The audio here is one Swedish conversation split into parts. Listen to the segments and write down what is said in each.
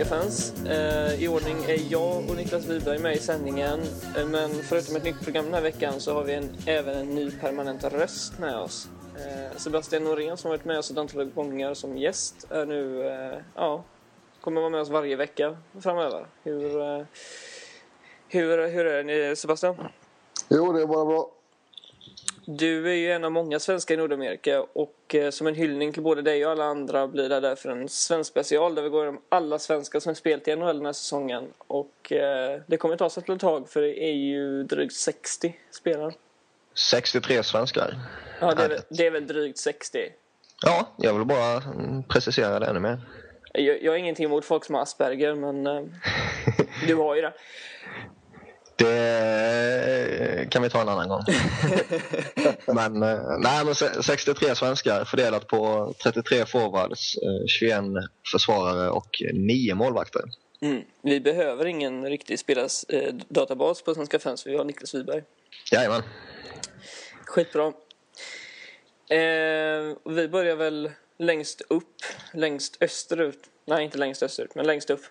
Svenska fans. Eh, I ordning är jag och Niklas Wiberg med i sändningen. Eh, men förutom ett nytt program den här veckan så har vi en, även en ny permanent röst med oss. Eh, Sebastian Norén som varit med oss ett antal gånger som gäst är nu, ja, kommer vara med oss varje vecka framöver. Hur, hur, hur är det Sebastian? Jo, det är bara bra. Du är ju en av många svenskar i Nordamerika och eh, som en hyllning till både dig och alla andra blir det därför en svensk special där vi går igenom alla svenskar som spelat i NHL den här säsongen. Och eh, det kommer ta sig ett tag för det är ju drygt 60 spelare. 63 svenskar. Ja, det är, väl, det är väl drygt 60. Ja, jag vill bara mm, precisera det ännu mer. Jag, jag har ingenting emot folk som har Asperger, men eh, du har ju det. Det kan vi ta en annan gång. men, eh, nej, men 63 svenskar fördelat på 33 forwards, 21 försvarare och 9 målvakter. Mm. Vi behöver ingen riktig spelarsdatabas på Svenska fans, vi har Niklas Wiberg. Jajamän. Skitbra. Eh, vi börjar väl längst upp, längst österut. Nej, inte längst österut, men längst upp.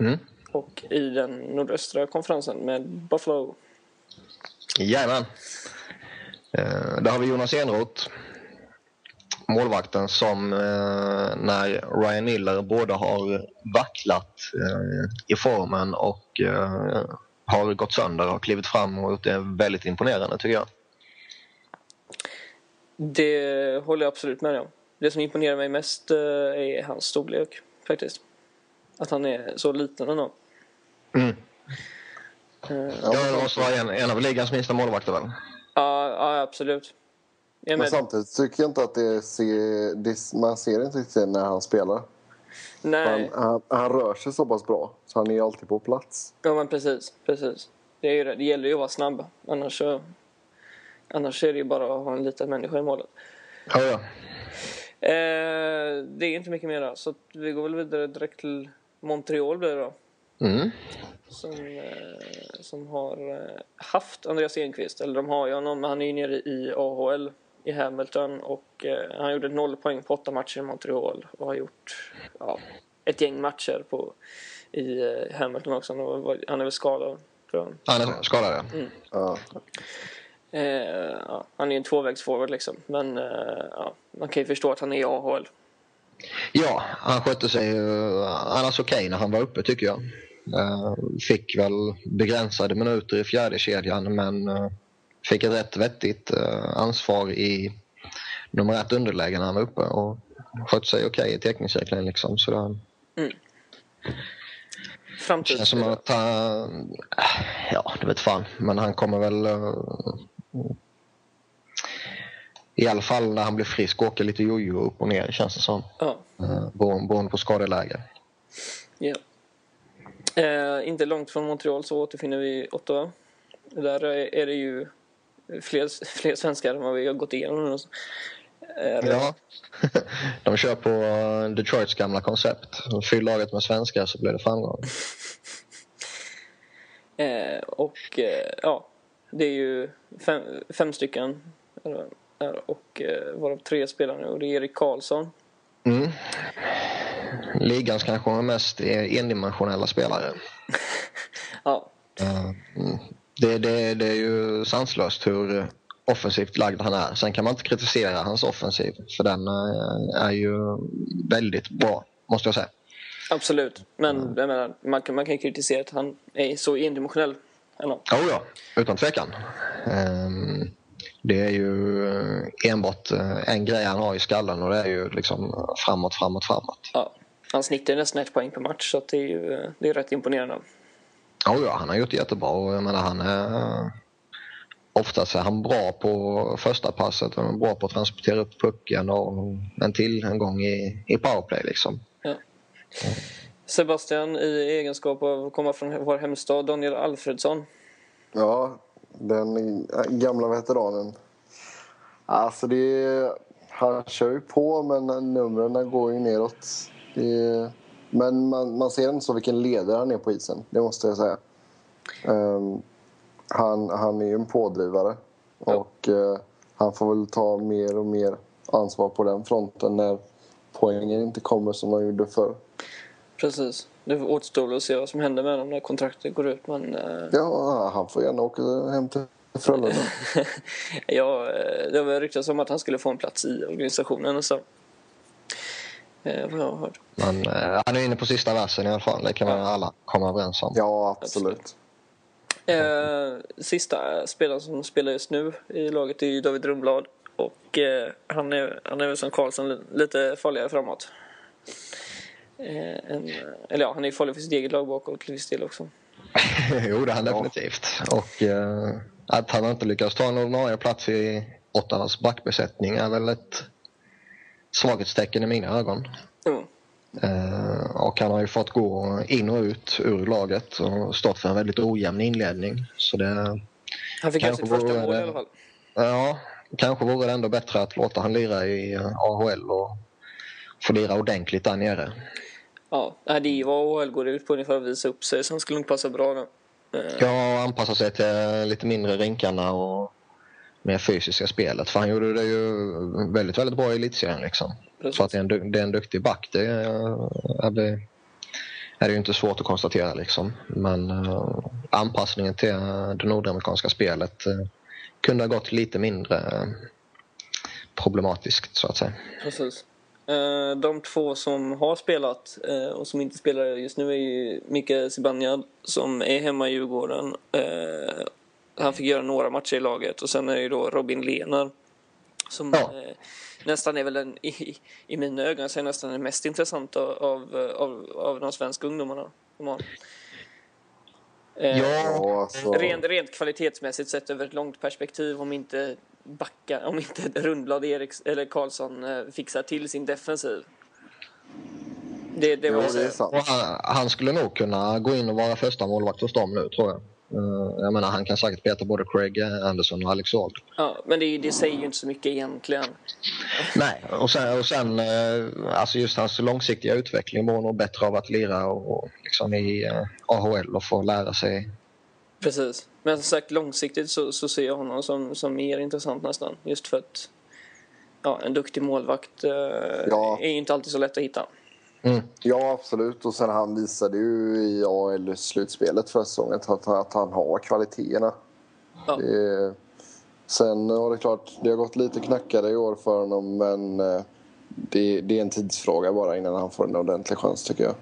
Mm. Och i den nordöstra konferensen med Buffalo. Jajamän. Eh, där har vi Jonas Enroth. Målvakten som eh, när Ryan Miller både har vacklat eh, i formen och eh, har gått sönder och klivit fram och gjort det väldigt imponerande tycker jag. Det håller jag absolut med om. Det som imponerar mig mest eh, är hans storlek faktiskt. Att han är så liten ändå. Mm. Uh, ja, det måste vara en, en av ligans minsta målvakter väl? Ja, ja absolut. Jag men samtidigt tycker jag inte att det ser, det, man ser inte riktigt när han spelar. Nej. Han, han, han, rör sig så pass bra så han är alltid på plats. Ja men precis, precis. Det, är det. det gäller ju att vara snabb. Annars, så, annars är det ju bara att ha en liten människa i målet. Ja, ja. Eh, det är inte mycket mer så vi går väl vidare direkt till Montreal blir det då. Mm. Som, eh, som har eh, haft Andreas Enqvist, eller de har ju honom, han är ju nere i AHL i Hamilton och eh, han gjorde noll poäng på åtta matcher i Montreal och har gjort ja, ett gäng matcher på, i Hamilton också. Han är väl skadad, tror jag. Han är skadad, ja. Mm. ja. Eh, ja, han är ju en tvåvägsforward liksom, men eh, ja, man kan ju förstå att han är i AHL. Ja, han skötte sig annars okej okay när han var uppe tycker jag. Uh, fick väl begränsade minuter i fjärde kedjan men uh, fick ett rätt vettigt ansvar i nummer ett underläge när han var uppe och skötte sig okej okay i teckningscirkeln. Liksom, så det, mm. Framtids... känns som att han... Ja, det vet fan. Men han kommer väl... I alla fall när han blir frisk åka lite jojo upp och ner känns det som. Ja. Beroende på skadeläge. Ja. Eh, inte långt från Montreal så återfinner vi Ottawa. Där är det ju fler, fler svenskar än vad vi har gått igenom. Eh, ja, de kör på Detroits gamla koncept. Fyll laget med svenskar så blir det framgång. och ja, det är ju fem, fem stycken och eh, varav tre spelar nu och det är Erik Karlsson. Mm ligans kanske mest endimensionella spelare. ja. Det, det, det är ju sanslöst hur offensivt lagd han är. Sen kan man inte kritisera hans offensiv för den eh, är ju väldigt bra, måste jag säga. Absolut, men jag menar, man, kan, man kan kritisera att han är så endimensionell. Eller? Oh ja, utan tvekan. Um, det är ju enbart eh, en grej han har i skallen och det är ju liksom framåt, framåt, framåt. Ja. Han snittar nästan ett poäng per match så det är ju det är rätt imponerande. Oh ja, han har gjort jättebra och jag menar han är oftast är han bra på första passet och bra på att transportera upp pucken och en till en gång i, i powerplay liksom. Ja. Sebastian, i egenskap av att komma från vår hemstad, Daniel Alfredsson. Ja, den gamla veteranen. Alltså det är, han kör ju på men numren går ju neråt. Är, men man, man ser inte så vilken ledare han är på isen, det måste jag säga. Um, han, han är ju en pådrivare ja. och uh, han får väl ta mer och mer ansvar på den fronten när poängen inte kommer som de gjorde förr. Precis. Det återstår att se vad som händer med dem när kontraktet går ut. Men, eh, Ja, han får gärna åka hem till Frölunda. ja, eh, det väl ryktats om att han skulle få en plats i organisationen. Så. Eh, vad jag har hört. Men eh, han är inne på sista versen i alla fall. Det kan vi alla komma överens om. Ja, absolut. Eh, sista spelaren som spelar just nu i laget är David Rundblad. Och eh, han, är, han är väl som Karlsson li- lite farligare framåt. Eh, en, eller ja, han är ju farlig för sitt eget lag bakåt till viss del också. jo, det är han definitivt. Och eh, att han inte lyckas ta en ordinarie plats i Ottawas backbesättning är väl ett svaghetstecken i mina ögon. Mm. Eh, och han har ju fått gå in och ut ur laget och stått för en väldigt ojämn inledning. Så det, Han fick Kanske sitt första mål i det- alla fall. ja, kanske vore det ändå bättre att låta han lira i eh, AHL och få lira ordentligt där nere. Ja, det är ju vad AHL går ut på ungefär att visa upp sig han skulle nog passa bra. Eh, Ja, anpassa sig till lite mindre rinkarna och mer fysiska spelet. För han gjorde det ju väldigt, väldigt bra i elitserien liksom. precis. Så att det är en, det är en duktig back, det är, är, det, är ju inte svårt att konstatera liksom. Men eh, anpassningen till eh, det nordamerikanska spelet eh, kunde ha gått lite mindre eh, problematiskt så att säga. Precis. Eh, De två som har spelat eh, och som inte spelar just nu är ju Mikael Zibanejad som är hemma i Djurgården. Eh, Han fick göra några matcher i laget och sen är det ju då Robin Lehner som Ja. nästan är väl den, i, i mina ögon, så är nästan den mest intressanta av, av, av de svenska ungdomarna. Ja, alltså. Rent, rent kvalitetsmässigt sett över ett långt perspektiv om inte backa, om inte Rundblad Eriks, eller Karlsson eh, fixar till sin defensiv. Det, det Jo, var det är sant. Han, han skulle nog kunna gå in och vara första målvakt hos dem nu tror jag. Eh, jag menar han kan säkert peta både Craig Anderson och Alex Auld. ja, men det, det säger ju inte så mycket egentligen. Nej, och sen, och sen eh, alltså just hans långsiktiga utveckling mår nog bättre av att lira och, och liksom i AHL och få lära sig. Precis. Men som sagt långsiktigt så, så ser jag honom som, som mer intressant nästan. Just för att ja, en duktig målvakt eh, Ja. är ju inte alltid så lätt att hitta. Mm. Ja, absolut. Och sen han visade ju i AL-slutspelet förra säsongen att, att han har kvaliteterna. Ja. Det, sen har det klart, det har gått lite knackare i år för honom men eh, det, det är en tidsfråga bara innan han får en ordentlig chans tycker jag.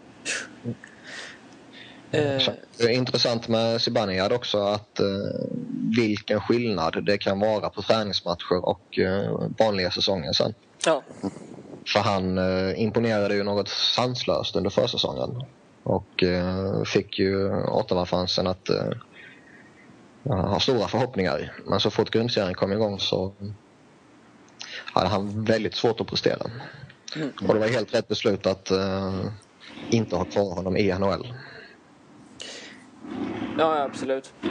Eh, Så, det är intressant med Zibanejad också att eh, vilken skillnad det kan vara på träningsmatcher och eh, vanliga säsongen sen. ja, För han eh, imponerade ju något sanslöst under försäsongen. Och eh, fick ju Ottawa-fansen att eh, ha stora förhoppningar. Men så fort grundserien kom igång så hade han väldigt svårt att prestera. Mm. Och det var helt rätt beslut att eh, inte ha kvar honom i NHL. Ja absolut.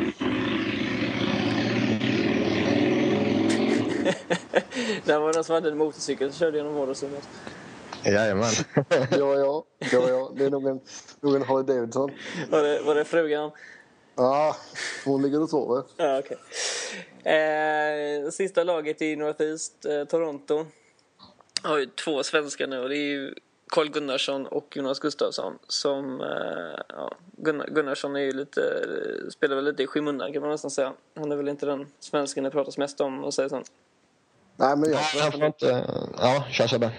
det var någon som hade en motorcykel som körde genom vardagsrummet. Jajamän. Jag. Det var jag. Det är nog en, nog en Harley Davidson. Var det, var det frugan? Ah, hon ligger och sover. Ja, okej. Eh, sista laget i Northeast, eh, Toronto, har ju två svenskar nu och det är ju Carl Gunnarsson och Jonas Gustafsson som... Eh, ja, Gunnar, Gunnarsson är ju lite, spelar väl lite i skymundan kan man nästan säga. Han är väl inte den svensken det pratas mest om och säger så. Nej, men jag, Han får inte... Ja, kör Sebbe.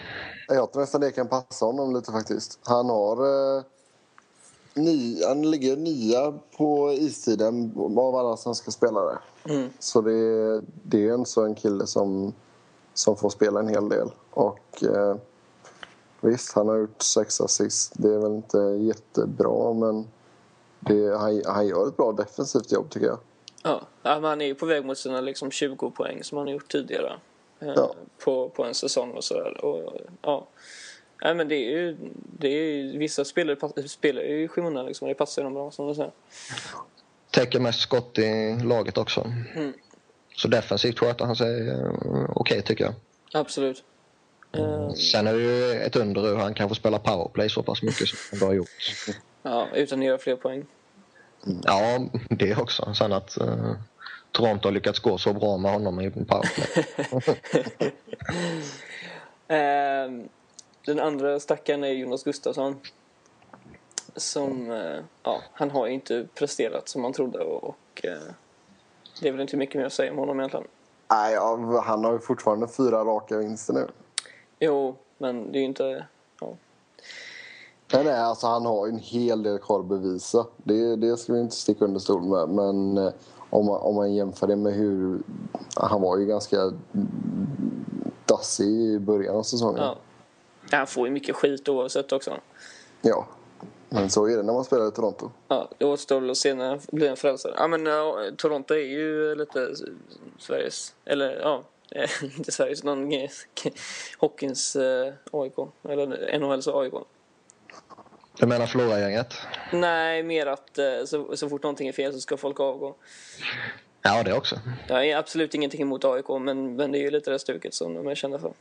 jag tror nästan det kan passa honom lite faktiskt. Han har... Eh, ni, han ligger nia på istiden av alla svenska spelare. Mm. Så det, det är en sån kille som, som får spela en hel del. Och eh, visst, han har gjort sex assist. Det är väl inte jättebra, men det, han, han gör ett bra defensivt jobb tycker jag. Ja, han är ju på väg mot sina liksom 20 poäng som han har gjort tidigare. Eh, Ja. på, på en säsong och sådär. Och, ja. Nej, men det är ju, det är ju, vissa spelare spelar ju i skymundan liksom, och det passar dem bra som du säger. Täcker mest skott i laget också. Mm. Så defensivt sköter han sig eh, okej tycker jag. Absolut. Eh, Sen är det ju ett under hur han kan få spela powerplay så pass mycket som han har gjort. ja, utan att göra fler poäng. Ja, det också. Sen att eh, Toronto har lyckats gå så bra med honom i powerplay. Eh, den andra stackaren är Jonas Gustafsson. som, eh, ja, han har ju inte presterat som man trodde och, det är väl inte mycket mer att säga om honom egentligen. Nej, ja, han har ju fortfarande fyra raka vinster nu. Jo, men det är ju inte... Ja. Nej, nej, alltså han har ju en hel del kvar att bevisa. Det, det ska vi inte sticka under stol med. Men eh, om man, om man jämför det med hur... Han var ju ganska dassig i början av säsongen. Ja. Han får ju mycket skit oavsett också. Ja. Men så är det när man spelar i Toronto. Ja, det återstår väl att se när han blir en frälsare. Ja, men ja, Toronto är ju lite Sveriges, eller ja, inte Sveriges, någon hockeyns eh, AIK. Eller NHLs AIK. Du menar förlorargänget? Nej, mer att eh, så, så fort någonting är fel så ska folk avgå. Ja, det också. Jag är absolut ingenting emot AIK, men, men det är ju lite det stuket som de är kända för.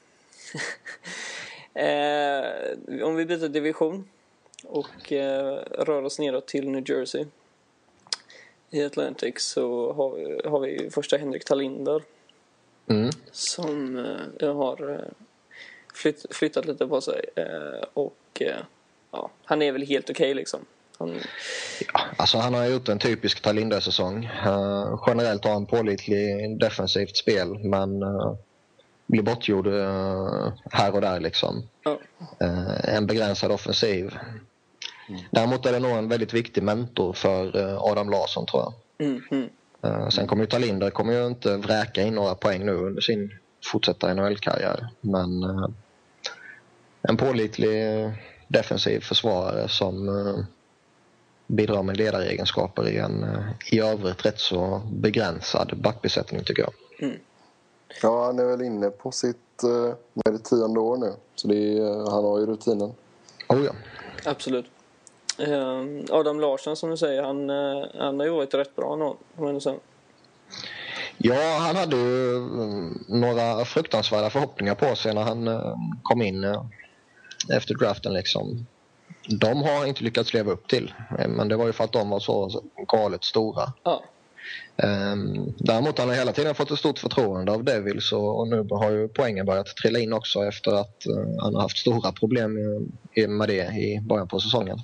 eh, om vi byter division och eh, rör oss neråt till New Jersey. I Atlantic så har, vi- har vi första Henrik Tallinder Mm. som eh, har eh, flytt, flyttat lite på sig. Eh, och ja, han är väl helt okej liksom. Han, Ja, alltså han har gjort en typisk Tallinda-säsong. Uh, generellt har han pålitlig defensivt spel men uh, blir bortgjord uh, här och där. liksom. ja, en begränsad offensiv. Däremot är det nog en väldigt viktig mentor för Adam Larsson tror jag. mm, mm, sen kommer ju Talinder kommer ju inte vräka in några poäng nu under sin fortsatta NHL-karriär. Men eh, en pålitlig eh, defensiv försvarare som eh, bidrar med ledaregenskaper i en eh, i övrigt rätt så begränsad backbesättning tycker jag. Ja, han är väl inne på sitt eh, är det, tionde år nu. Så det är, eh, han har ju rutinen. Oh ja. absolut. Eh, Adam Larsson som du säger, han, eh, han har ju varit rätt bra nu. Ja, han hade ju mm, några fruktansvärda förhoppningar på sig när han eh, kom in eh, efter draften. Liksom. De har inte lyckats leva upp till, men det var ju för att de var så galet stora. Ja, Um, däremot har han hela tiden fått ett stort förtroende av Devils och, och nu har ju poängen börjat trilla in också efter att han har haft stora problem med, det i början på säsongen.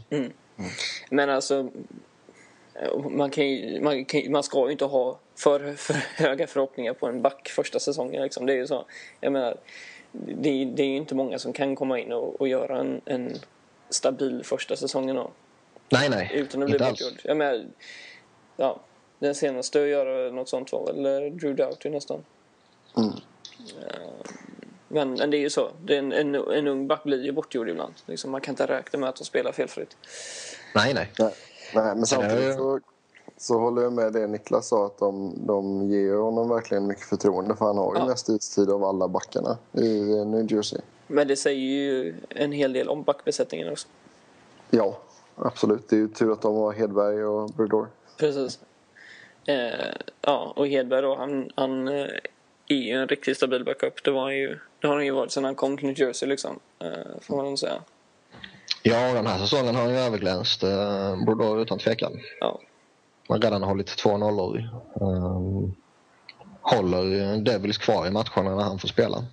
Men alltså man, kan ju, man, kan, man ska ju inte ha för, för höga förhoppningar på en back första säsongen. Liksom. Det är ju så. Jag menar, det, det är ju inte många som kan komma in och, och göra en, en stabil första säsongen då, Nej, nej, utan att bli bortgjord. Jag menar, ja, den senaste att göra något sånt var väl eh, Drew Doughty nästan. Mm. Eh, Men, men det är ju så. Det är en, en, en ung back blir ju bortgjord ibland. Liksom, man kan inte räkna med att de spelar felfritt. Nej, nej. Nej, nej men samtidigt så, så håller jag med det Niklas sa att de, de ger honom verkligen mycket förtroende för han har ju Ja. mest istid av alla backarna i New Jersey. Men det säger ju en hel del om backbesättningen också. Ja, absolut. Det är ju tur att de har Hedberg och Brodor. Precis. Eh, ja, och Hedberg då, han, han eh, är ju en riktigt stabil backup. Det, var ju, det har han ju varit sedan han kom till New Jersey liksom. Eh, får man säga. Ja, den här säsongen har han ju överglänst. Uh, Brodor utan tvekan. Ja. Har redan hållit två nollor. Um, håller Devils kvar i matcherna när han får spela.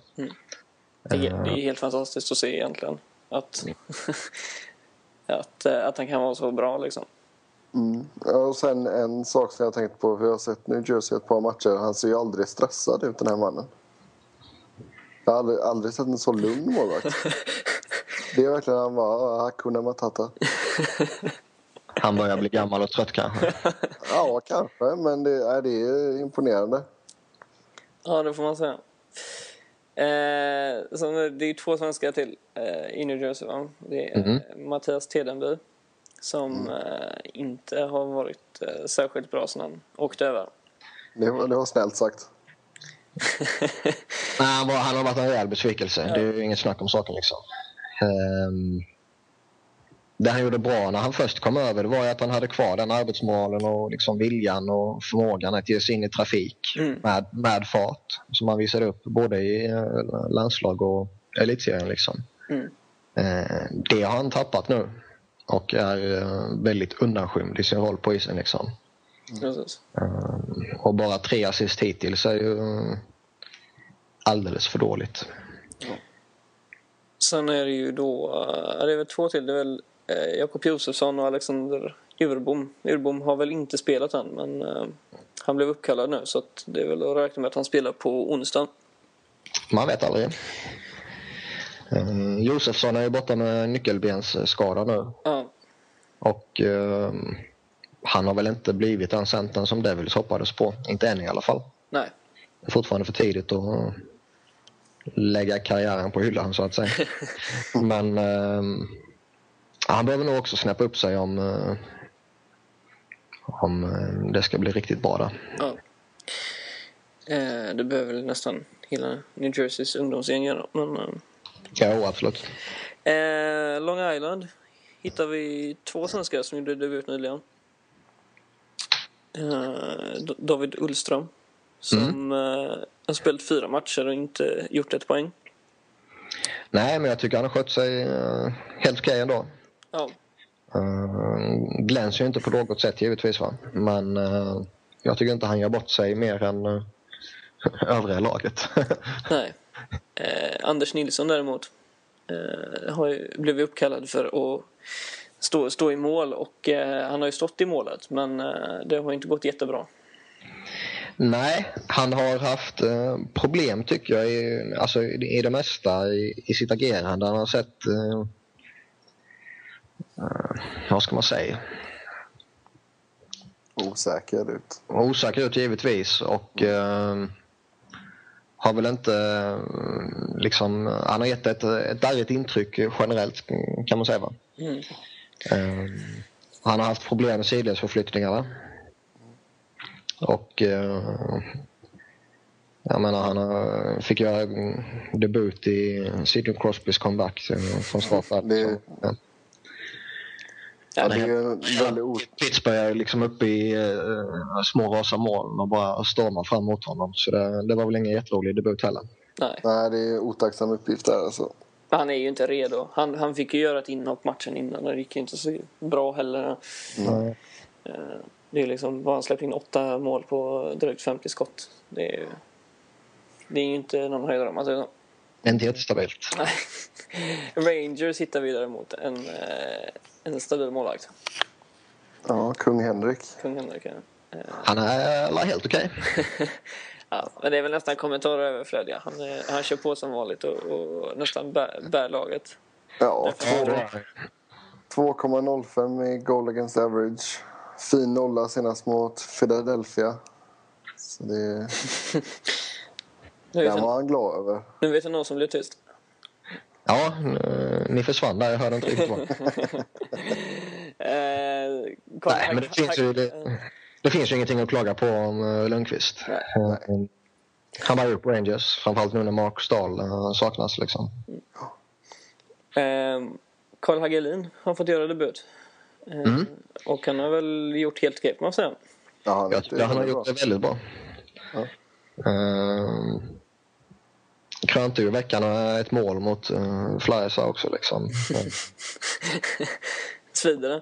Det, är- det är helt fantastiskt att se egentligen. Att, att, eh, att han kan vara så bra liksom. Mm. Och sen en sak som jag har tänkt på, för jag har sett New Jersey ett par matcher. Han ser ju aldrig stressad ut den här mannen. Jag har aldrig, aldrig sett en så lugn målvakt. Det är verkligen han bara, Hakuna Matata. Han börjar bli gammal och trött kanske. Ja, kanske, men det, nej, det är imponerande. Ja, det får man säga. Eh, så det är två svenskar till eh, i New Jersey. Va? Det är eh, Mattias Tedenby som eh, inte har varit eh, särskilt bra sedan han åkte över. Det var, det var snällt sagt. Nej, han, var, han har varit en rejäl besvikelse. Det är ju inget snack om saken. Liksom. Ehm, det han gjorde bra när han först kom över det var ju att han hade kvar den arbetsmoralen och liksom viljan och förmågan att ge sig in i trafik Mm. med, med fart som han visade upp både i eh, landslag och elitserien. Liksom. Mm. Eh, det har han tappat nu och är eh, väldigt undanskymd i sin roll på isen. Liksom. Eh, och bara tre assist hittills är ju eh, alldeles för dåligt. Sen är det ju då, det är väl två till. Det är väl Jakob Josefsson och Alexander Urbom. Urbom har väl inte spelat än men han blev uppkallad nu så det är väl att räkna med att han spelar på onsdag. Man vet aldrig. Uh, Josefsson är ju borta med nyckelbensskada nu. Ja, Och uh, han har väl inte blivit den centern som Devils hoppades på. Inte än i alla fall. nej. Det är fortfarande för tidigt att lägga karriären på hyllan så att säga. Men eh, han behöver nog också snäppa upp sig om, eh, om eh, det ska bli riktigt bra där. Ja. Eh, det behöver väl nästan hela New Jerseys ungdomsgäng göra. Men, eh, Ja, absolut. Eh, Long Island hittar vi två svenskar som gjorde debut nyligen. Eh, David Ullström som eh, har spelat fyra matcher och inte gjort ett poäng. Nej, men jag tycker han har skött sig eh, helt okej ändå. Ja, Uh, glänser ju inte på något sätt givetvis va. Men eh, jag tycker inte han gör bort sig mer än uh, övriga laget. nej. Eh, Anders Nilsson däremot eh, har ju blivit uppkallad för att stå, stå i mål och eh, han har ju stått i målet men eh, det har inte gått jättebra. Nej, han har haft eh, problem tycker jag i, alltså, i, i det mesta i, i sitt agerande. Han har sett, eh, eh, vad ska man säga, Osäker ut. osäker ut givetvis och eh, har väl inte eh, liksom, han har gett ett, ett darrigt intryck generellt kan man säga va. Mm. Eh, han har haft problem med sidledsförflyttningarna. Och eh, jag menar han har, fick göra debut i Sidney Crosbys comeback från start. Det- Så, ja. Det är väldigt o... Pittsburgh är liksom uppe i eh, små rosa moln och bara stormar fram mot honom. Så det, det var väl ingen jätterolig debut heller. Nej, Nej, det är otacksam uppgift där alltså. han är ju inte redo. Han, han fick ju göra ett inhopp matchen innan och det gick ju inte så bra heller. Mm. Eh, Det är liksom, han släppt in åtta mål på drygt 50 skott. Det är ju, det är ju inte någon höjdare om man säger så. Inte jättestabilt. Rangers hittar vi däremot en, en stabil målvakt. Ja, kung Henrik. Kung Henrik. ja. Han är alla helt okej. Ja, men det är väl nästan kommentarer överflödiga. Han, är- han kör på som vanligt och, och nästan bär, bär laget. Ja, Därför- två- 2,05 i goal against average. Fin nolla senast mot Philadelphia. Så det, den var han glad över. nu vet jag någon som blev tyst. Ja, eh, ni försvann där. Jag hörde inte riktigt vad. Eh, Nej, men det finns ju, det, det finns ju ingenting att klaga på om uh, Lundqvist. Nej. Eh, Han var ju på Rangers, framförallt nu när Mark Stahl eh, saknas. Liksom. Eh, Carl Hagelin har fått göra debut. Eh, Mm. Och han har väl gjort helt okej, får man säga. Ja, han, Jag han har gjort det väldigt bra. Ja. Uh, krönte ju veckan med ett mål mot uh, Flyers också. Liksom. Eh, Svider det?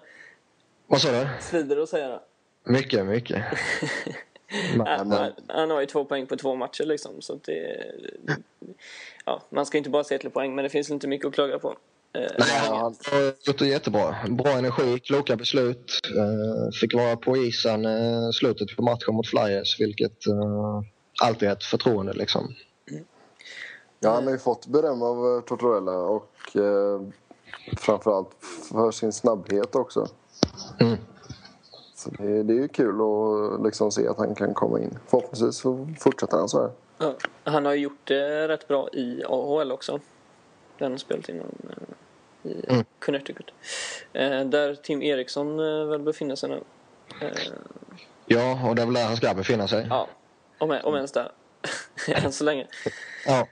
vad sa du? Svider det att säga det? Mycket, mycket. Men, Han, han, har ju två poäng på två matcher liksom. Så det, ja, man ska inte bara se till poäng, men det finns inte mycket att klaga på. Eh, Nej, han har gjort det jättebra. Bra energi, kloka beslut. Eh, fick vara på isen uh, slutet på matchen mot Flyers, vilket uh, alltid är ett förtroende. Liksom. Ja, han har ju fått beröm av eh, Tortorella och eh, framförallt för sin snabbhet också. Mm. Så det, det är ju kul att liksom se att han kan komma in. Förhoppningsvis så fortsätter han så här. Ja, han har ju gjort det rätt bra i AHL också. Den har spelat inom eh, i Mm. Connecticut. Eh, där Tim Eriksson eh, väl befinner sig nu. Eh, Ja, och det är väl där han ska befinna sig. ja, om, om ens där. Än så länge. Ja.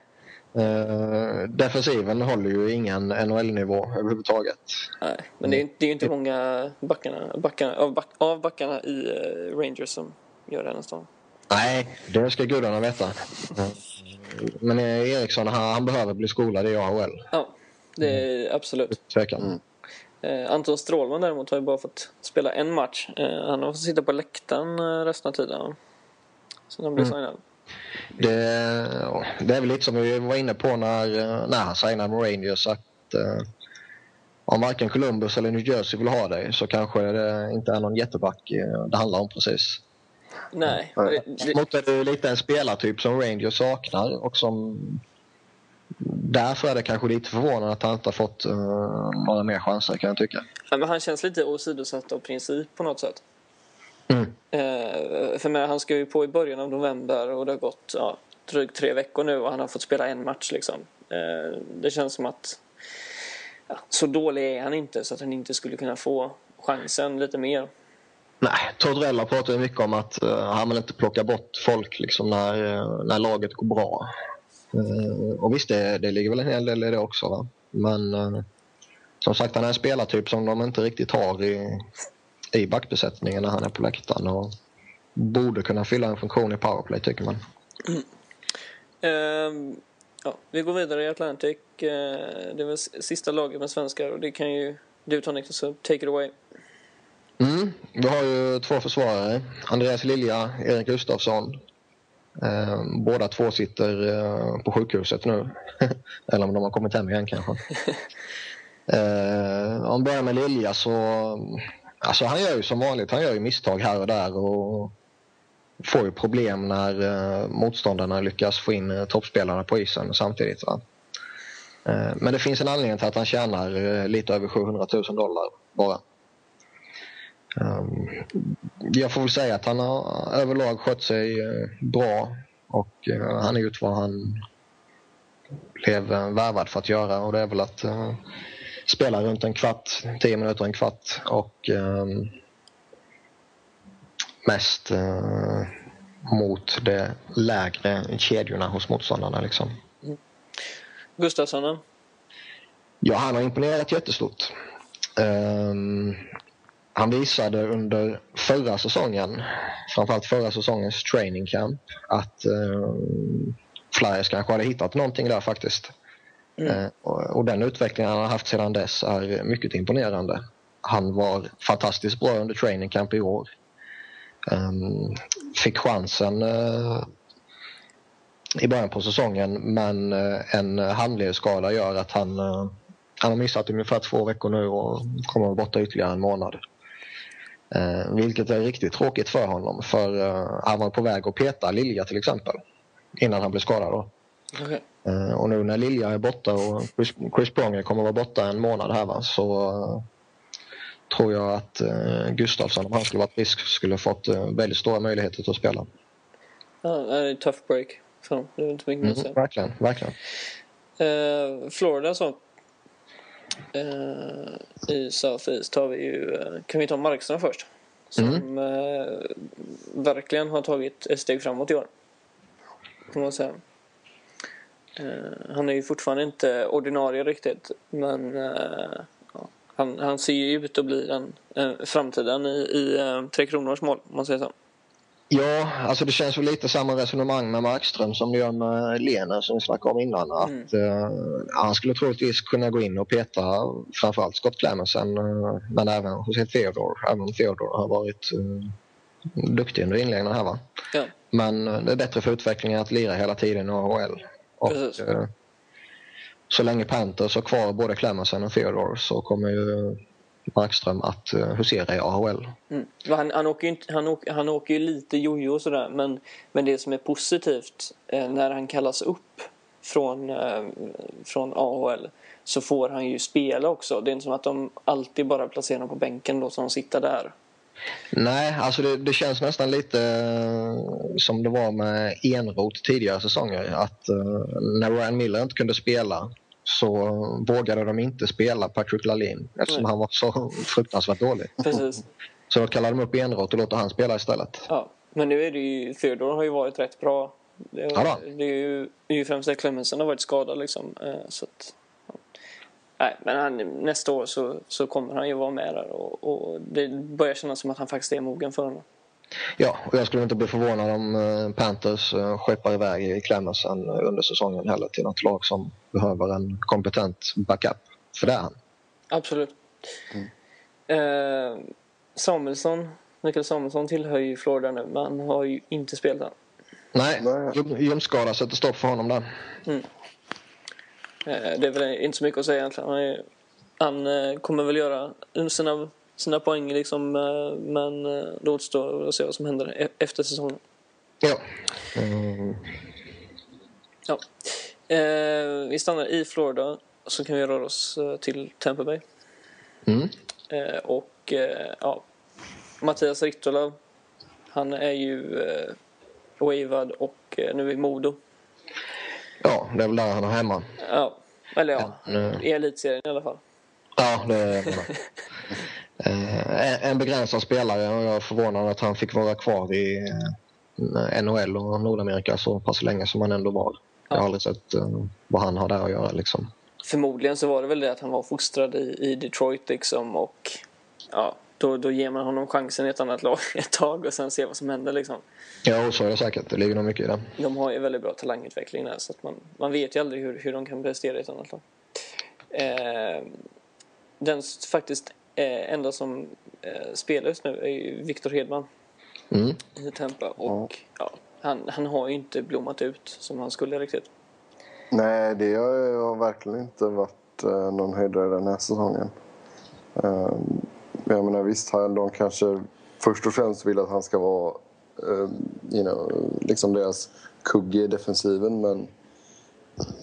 Eh, defensiven håller ju ingen NHL-nivå överhuvudtaget. Nej, men det är, ju- det är ju inte många backarna, backarna, av, back, av backarna i eh, Rangers som gör det nästan. Nej, det ska gudarna veta. Eh, Men Eriksson, han, han behöver bli skolad i AHL. Ja, det är absolut. Tvekan. Eh, Anton Strålman däremot har ju bara fått spela en match. Eh, han har fått sitta på läktaren resten av tiden. Sen han blev Mm. signad. Det, det är väl lite som vi var inne på när, när han signade med Rangers. Att, eh, om varken Columbus eller New Jersey vill ha dig så kanske det inte är någon jätteback eh, det handlar om precis. Nej. Däremot är det lite en spelartyp som Rangers saknar och som därför är det kanske lite förvånande att han inte har fått uh, några mer chanser kan jag tycka. ja, men han känns lite åsidosatt av princip på något sätt. Mm. Eh, för men, han ska ju på i början av november och det har gått ja, drygt tre veckor nu och han har fått spela en match. Liksom. Eh, det känns som att ja, så dålig är han inte så att han inte skulle kunna få chansen lite mer. Nej, Tortorella pratar ju mycket om att uh, han vill inte plocka bort folk liksom, när, när laget går bra. Uh, och visst, det, det ligger väl en hel del i det också. Va? Men uh, som sagt, han är en spelartyp som de inte riktigt har i, i backbesättningen när han är på läktaren. Och borde kunna fylla en funktion i powerplay, tycker man. Ehm, ja, vi går vidare i Atlantic. Eh, det s- sista laget med svenskar och det kan ju du ta Niklas, så take it away. Mm, vi har ju två försvarare. Andreas Lilja, Erik Gustafsson. Eh, båda två sitter eh, på sjukhuset nu. Eller om de har kommit hem igen kanske. eh, om vi börjar med Lilja så... Alltså han gör ju som vanligt, han gör ju misstag här och där och får ju problem när eh, motståndarna lyckas få in eh, toppspelarna på isen samtidigt. Va? Eh, men det finns en anledning till att han tjänar eh, lite över 700 000 dollar bara. Um, jag får väl säga att han har överlag skött sig eh, bra och eh, han har gjort vad han blev eh, värvad för att göra och det är väl att eh, eh, spela runt en kvart, tio minuter, en kvart och ehm, mest eh, mot de lägre kedjorna hos motståndarna. Liksom. Gustafsson då? Ja, han har imponerat jättestort. Ehm, han visade under förra säsongen, framförallt förra säsongens training camp, att um, Flyers kanske hade hittat någonting där faktiskt. Mm. Eh, och, och den utvecklingen han har haft sedan dess är mycket imponerande. Han var fantastiskt bra under training camp i år. Ehm, fick chansen eh, i början på säsongen men eh, en handledsskada gör att han, han har missat ungefär två veckor nu och kommer vara borta ytterligare en månad. Vilket är riktigt tråkigt för honom för han var på väg att peta Lilja till exempel innan han blev skadad. Då. Okej. Eh, och nu när Lilja är borta och Chris, Chris Pronger kommer vara borta en månad här va, så eh, tror jag att eh, Gustafsson om han skulle varit frisk skulle fått väldigt stora möjligheter att spela. Ja, det är en tough break. Så, det är inte mycket Mm, säga. verkligen, verkligen. Eh, Florida så. Eh, I South East har vi ju, kan vi ta Markström först. Som eh, verkligen har tagit ett steg framåt i år. Får man säga. Eh, han är ju fortfarande inte ordinarie riktigt. Men eh, ja, han, han ser ju ut att bli den eh, framtiden i, i eh, Tre Kronors mål, om man säger så. Ja, alltså det känns väl lite samma resonemang med Markström som det gör med Lena som vi snackade om innan. Mm. Att, eh, han skulle troligtvis kunna gå in och peta framförallt Scott Clemensen eh, men även José Theodore. Även om Theodore har varit eh, duktig under inledningen här va. Ja. Men det är bättre för utvecklingen att lira hela tiden i AHL. Och, eh, så länge Panthers har kvar både Clemensen och Theodore så kommer ju Markström att uh, husera i AHL. Mm. Han, han, åker ju inte, han, åker, han åker ju lite jojo och sådär men, men det som är positivt eh, när han kallas upp från, eh, från AHL så får han ju spela också. Det är inte som att de alltid bara placerar honom på bänken då så han sitter där. Nej, alltså det, det känns nästan lite eh, som det var med Enroth tidigare säsonger. Att eh, när Ryan Miller inte kunde spela så vågade de inte spela Patrick Lalin eftersom Nej. han var så fruktansvärt dålig. Precis. Så då kallade de upp Enroth och låter han spela istället. Ja. Men nu är det ju, Theodore har ju varit rätt bra. Det, Ja då. det är ju det är ju främst att Clemensen har varit skadad liksom. Eh, Så att, ja. Nej, men han, nästa år så, så kommer han ju vara med där och, och det börjar kännas som att han faktiskt är mogen för honom. Ja, och jag skulle inte bli förvånad om eh, Panthers eh, skeppar iväg i Clemensen under säsongen heller till något lag som behöver en kompetent backup. För det är han. Absolut. Eh, Samuelsson, Mikael Samuelsson tillhör ju Florida nu men han har ju inte spelat än. Nej, Nej. ljum- ljumskada sätter stopp för honom där. Eh, det är väl inte så mycket att säga egentligen. Han är han eh, kommer väl göra sina, sina poäng liksom, eh, men eh, det återstår att se vad som händer e- efter säsongen. Ja. Mm. Ja. Eh, vi stannar i Florida så kan vi röra oss eh, till Tampa Bay. Mm. Eh, och eh, ja, Mattias Rittola, han är ju eh, wavad och eh, nu i Modo. Ja, det är väl där han är hemma. Ja, eller ja, i elitserien i alla fall. Ja, det är. Eh, en- En begränsad spelare och jag är förvånad att han fick vara kvar i eh, NHL och Nordamerika så pass länge som han ändå var. Jag har aldrig sett eh, vad han har där att göra. Liksom. Förmodligen så var det väl det att han var fostrad i, i Detroit liksom och ja, då, då ger man honom chansen i ett annat lag ett tag och sen ser vad som händer liksom. Ja, så är det säkert. Det ligger nog mycket i det. De har ju väldigt bra talangutveckling där så att man, man vet ju aldrig hur, hur de kan prestera i ett annat lag. Eh, den faktiskt eh, enda som eh, spelar just nu är ju Victor Hedman Mm. i Tampa och ja, han, han har ju inte blommat ut som han skulle riktigt. Nej, det har, har verkligen inte varit eh, någon höjdare den här säsongen. Eh, jag menar visst, han- de kanske först och främst vill att han ska vara eh, you know, liksom deras kugge i defensiven men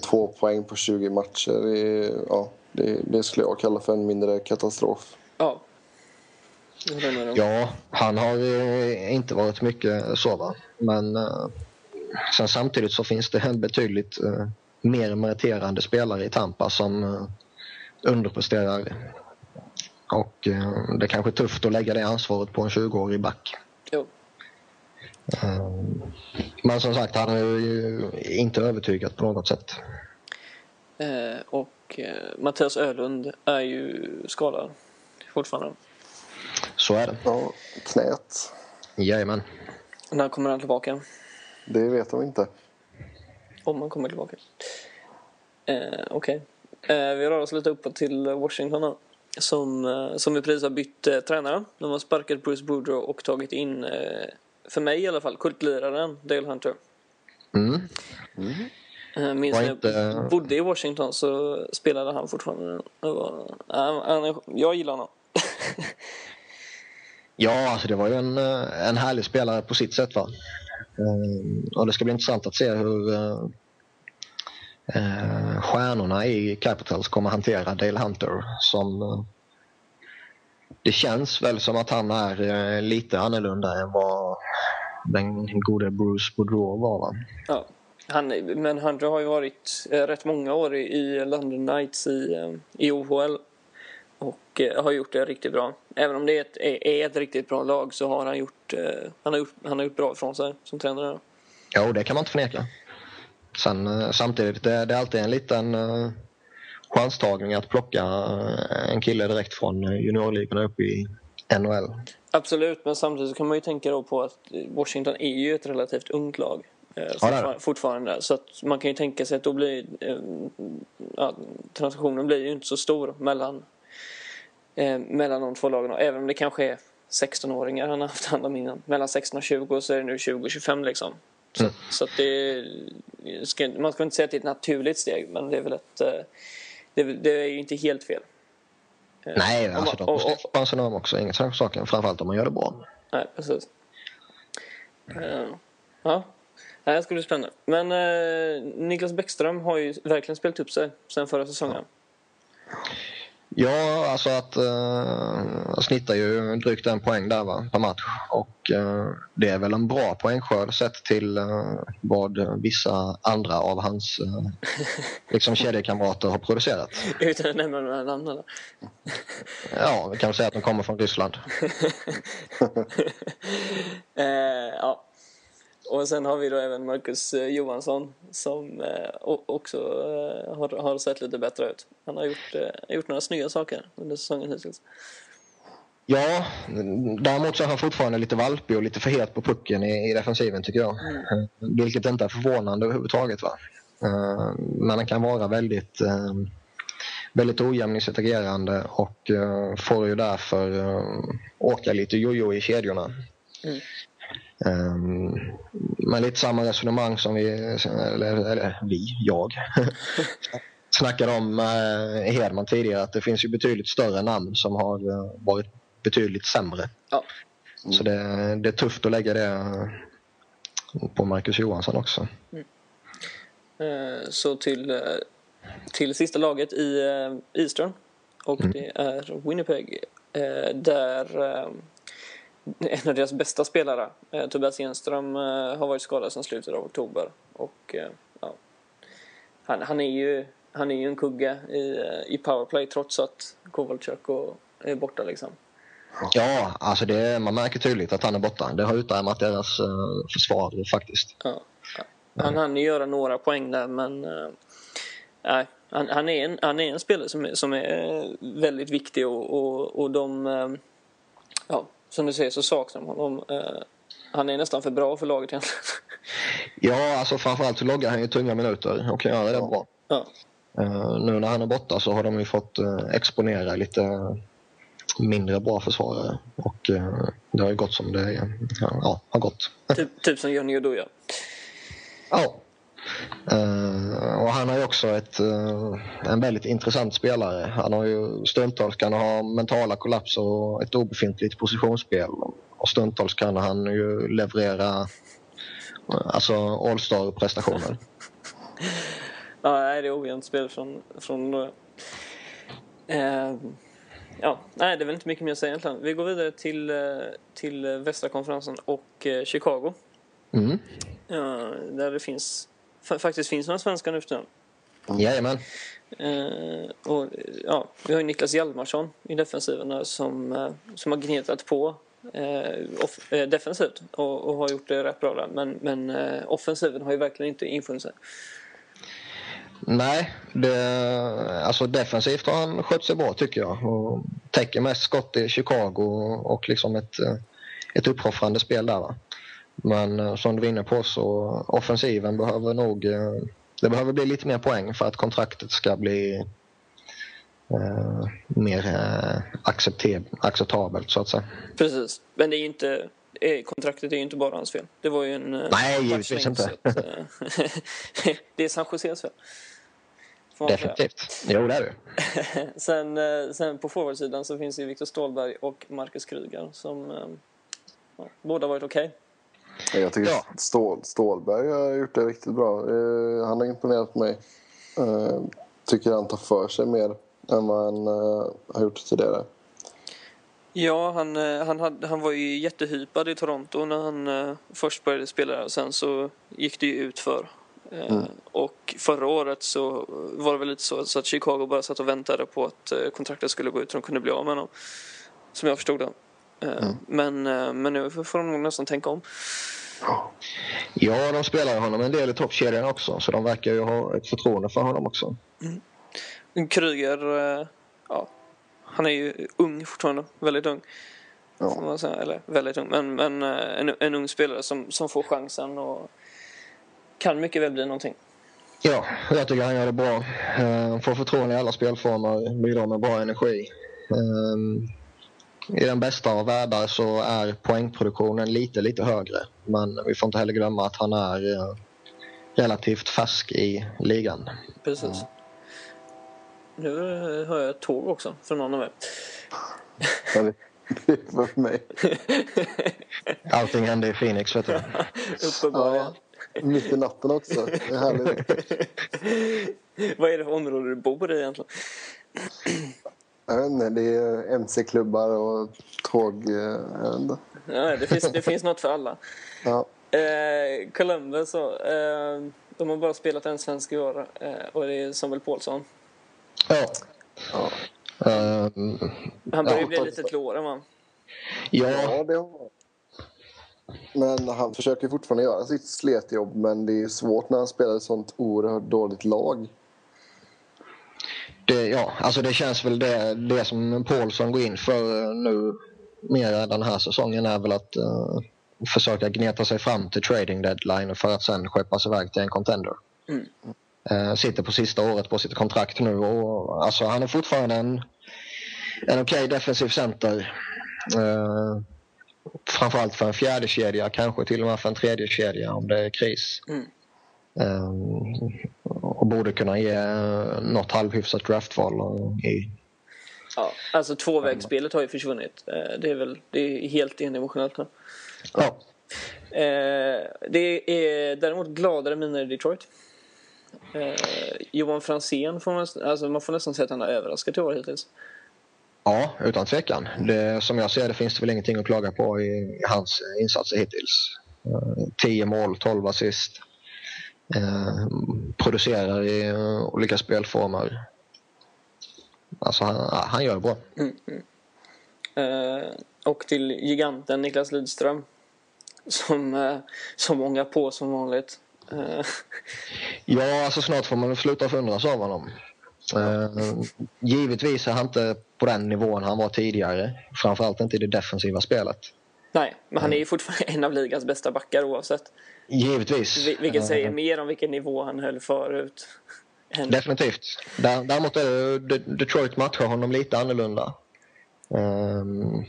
två poäng på 20 matcher, är, ja, det, det skulle jag kalla för en mindre katastrof. Ja. Ja, han har eh, inte varit mycket så va. Men eh, sen samtidigt så finns det en betydligt eh, mer meriterande spelare i Tampa som eh, underpresterar. Och eh, det är kanske är tufft att lägga det ansvaret på en 20-årig back. Jo. Eh, men som sagt, han har ju inte övertygat på något sätt. Eh, och Mattias Ölund är ju skadad fortfarande. Så är det. Ja, knät, Jajamän. När kommer han tillbaka? det vet de inte. Om han kommer tillbaka. Eh, Okej. Eh, vi rör oss lite uppåt till Washington då. Som, eh, som vi precis har bytt eh, tränare. De har sparkat Bruce Boudreau och tagit in, eh, för mig i alla fall, kultliraren Dale Hunter. Mm. Eh, minns när jag inte- bodde i Washington så spelade han fortfarande. Var, han, han, jag gillar honom. Ja, alltså det var ju en, eh, en härlig spelare på sitt sätt. Va? Eh, Och det ska bli intressant att se hur eh, stjärnorna i Capitals kommer hantera Dale Hunter. Som, eh, det känns väl som att han är eh, lite annorlunda än vad den gode Bruce Boudreau var. Va? Ja. Han, men Hunter har ju varit eh, rätt många år i, i London Knights i, eh, i OHL. Och eh, har gjort det riktigt bra. Även om det är ett, är, ett riktigt bra lag så har han gjort, han har gjort, han har gjort bra ifrån sig som tränare. Ja, det kan man inte förneka. Sen, eh, samtidigt, det, det är alltid en liten eh, chanstagning att plocka eh, en kille direkt från juniorligorna upp i NHL. Absolut, men samtidigt så kan man ju tänka då på att Washington är ju ett relativt ungt lag. det. fortfarande. Så att man kan ju tänka sig att då blir ja, transaktionen blir ju inte så stor mellan, eh, mellan de två lagen. Även om det kanske är 16-åringar han har haft hand om innan. Mellan 16 och 20 så är det nu 20-25 liksom. Så, Mm. så det ska, man ska inte säga att det är ett naturligt steg men det är väl ett eh, det, det är ju inte helt fel. Eh, Nej, om alltså de chansen om också. Inget snack om saken. Framförallt om man gör det bra. Nej, precis. Eh, ja, det här ska bli spännande. Men eh, Niklas Bäckström har ju verkligen spelat upp sig sen förra säsongen. Ja, alltså att uh, snittar ju drygt en poäng där va, per match. Och eh, det är väl en bra poängskörd sett till eh, vad vissa andra av hans uh, liksom kedjekamrater har producerat. Utan att nämna några namn eller? Ja, vi kan väl säga att de kommer från Ryssland. eh, ja. Och sen har vi då även Marcus eh, Johansson som eh, också eh, har, har sett lite bättre ut. Han har gjort, gjort några snygga saker under säsongen hittills. Ja, däremot så är han fortfarande lite valpig och lite för het på pucken i, i defensiven tycker jag. Eh, Vilket inte är förvånande överhuvudtaget. Va? Men han kan vara väldigt, väldigt ojämn i sitt agerande och får ju därför åka lite jojo i kedjorna. Mm. Eh, Men lite samma resonemang som vi, eller, eller vi, jag, snackade om med Hedman tidigare att det finns ju betydligt större namn som har eh, varit betydligt sämre. Ja. Så det, det är tufft att lägga det på Marcus Johansson också. Eh, Så till, eh, till sista laget i eh, Eastern. Och Mm. det är Winnipeg. eh, Där eh, en av deras bästa spelare, eh, Tobias Enström, eh, har varit skadad sedan slutet av oktober. Och eh, ja, han, han, är ju, han är ju en kugge i, eh, i powerplay trots att Kovalchuk och är borta liksom. Ja, alltså det, man märker tydligt att han är borta. Det har utarmat deras eh, försvar faktiskt. Ja. Han hann ju göra några poäng där men eh, nej, han, han, är en, han är en spelare som är, som är väldigt viktig och, och, och de, eh, ja, som du säger så saknar de honom. Eh, Han är nästan för bra för laget egentligen. Ja, alltså framförallt så loggar han ju tunga minuter och kan göra det bra. Ja, Eh, nu när han är borta så har de ju fått eh, exponera lite mindre bra försvarare och det har ju gått som det ja, har gått. typ, typ som Johnny Oduya. Ja. Eh, och han ju också ett, eh, en väldigt intressant spelare. Han har ju stundtals kan ha mentala kollapser och ett obefintligt positionsspel. Och stundtals kan han ju leverera eh, alltså all-star-prestationer. Ja, nej, det är ojämnt spel från, från. Eh, ja, nej, det är väl inte mycket mer att säga egentligen. Vi går vidare till, till västra konferensen och Chicago. Mm. Där det finns, faktiskt finns några svenskar nu för tiden. Jajamän. Eh, och, ja, vi har ju Niklas Hjalmarsson i defensiven som, eh, som har gnetat på eh, off, eh, defensivt och, och har gjort det rätt bra där. Men, men eh, offensiven har ju verkligen inte infunnit sig. Nej, det, alltså defensivt har han skött sig bra tycker jag. Och täcker mest skott i Chicago och liksom ett, eh, ett uppoffrande spel där. Va? Men eh, som du var inne på så offensiven behöver nog... eh, Det behöver bli lite mer poäng för att kontraktet ska bli eh, mer eh, acceptab- acceptabelt så att säga. Precis, men det är ju inte, eh, kontraktet är ju inte bara hans fel. Det var ju en Nej, givetvis inte. att, det är San Joses fel. Definitivt. Jo, det är det. Sen, sen på forwardsidan så finns ju Viktor Stålberg och Marcus Kryger som ja, båda varit okej. Jag tycker Ja. Stål, Stålberg har gjort det riktigt bra. Eh, han har imponerat mig. Eh, tycker han tar för sig mer än vad han eh, har gjort tidigare. Ja, han, han, hade, han var ju jättehypad i Toronto när han först började spela och sen så gick det ju ut för. Eh, Och förra året så var det väl lite så, så att Chicago bara satt och väntade på att kontraktet skulle gå ut och de kunde bli av med honom. Som jag förstod det. Eh, men, eh, men nu får de nog nästan tänka om. Ja, de spelar ju honom en del i toppkedjan också så de verkar ju ha ett förtroende för honom också. Kryger, eh, ja, han är ju ung fortfarande, väldigt ung. Ja. säga. Eller väldigt ung, men, men en, en ung spelare som, som får chansen och kan mycket väl bli någonting. Ja, jag tycker han gör det bra. Han får förtroende i alla spelformer, bidrar med bra energi. I den bästa av världar så är poängproduktionen lite, lite högre. Men vi får inte heller glömma att han är eh, relativt färsk i ligan. Precis. Nu eh, hör jag ett tåg också från någon av er. Det var för mig. Allting hände i Phoenix, vet du. Uppenbarligen. Ja, mitt i natten också. Det är härligt. Vad är det för område du bor i egentligen? Jag vet inte, det är mc-klubbar och tåg. eh. Ja, det, finns, det finns något för alla. Ja. Eh, Columbus så, eh, de har bara spelat en svensk i år eh, och det är Samuel Paulsson. Ja. Ja. Ehm, Han börjar Ja, bli lite till åren va? ja, ja, det har han. Men han försöker fortfarande göra sitt sletjobb. Men det är svårt när han spelar ett sånt oerhört dåligt lag. Det, ja, alltså det känns väl det, det som Paulsson går in för eh, nu mer den här säsongen är väl att eh, försöka gneta sig fram till trading deadline för att sen skeppas iväg till en contender. Mm. Eh, sitter på sista året på sitt kontrakt nu och alltså han är fortfarande en, en okej defensiv center. Eh, framförallt för en fjärde kedja, kanske till och med för en tredje kedja om det är kris. Mm. Eh, och borde kunna ge något halvhyfsat draftval i Ja, alltså tvåvägsspelet har ju försvunnit. Eh, det är väl det är helt enivotionellt nu. Ja. Eh, det är däremot gladare miner i Detroit. Eh, Johan Franzén får man, alltså man får nästan säga att han har överraskat i år hittills. Ja, utan tvekan. Det, som jag ser det finns det väl ingenting att klaga på i, i hans insatser hittills. Eh, 10 mål, 12 assist. Eh, producerar i uh, olika spelformer. Alltså han, han gör det bra. Mm, mm. Eh, och till giganten Niklas Lidström. Som, eh, som ångar på som vanligt. Eh, Ja, alltså snart får man sluta förundras av honom. Eh, givetvis är han inte på den nivån han var tidigare. Framförallt inte i det defensiva spelet. nej, men han är ju fortfarande en av ligans bästa backar oavsett. Givetvis. Vi- Vilket säger Eh, mer om vilken nivå han höll förut. Definitivt. Där- Däremot är det, De- Detroit matchar honom lite annorlunda. Ehm,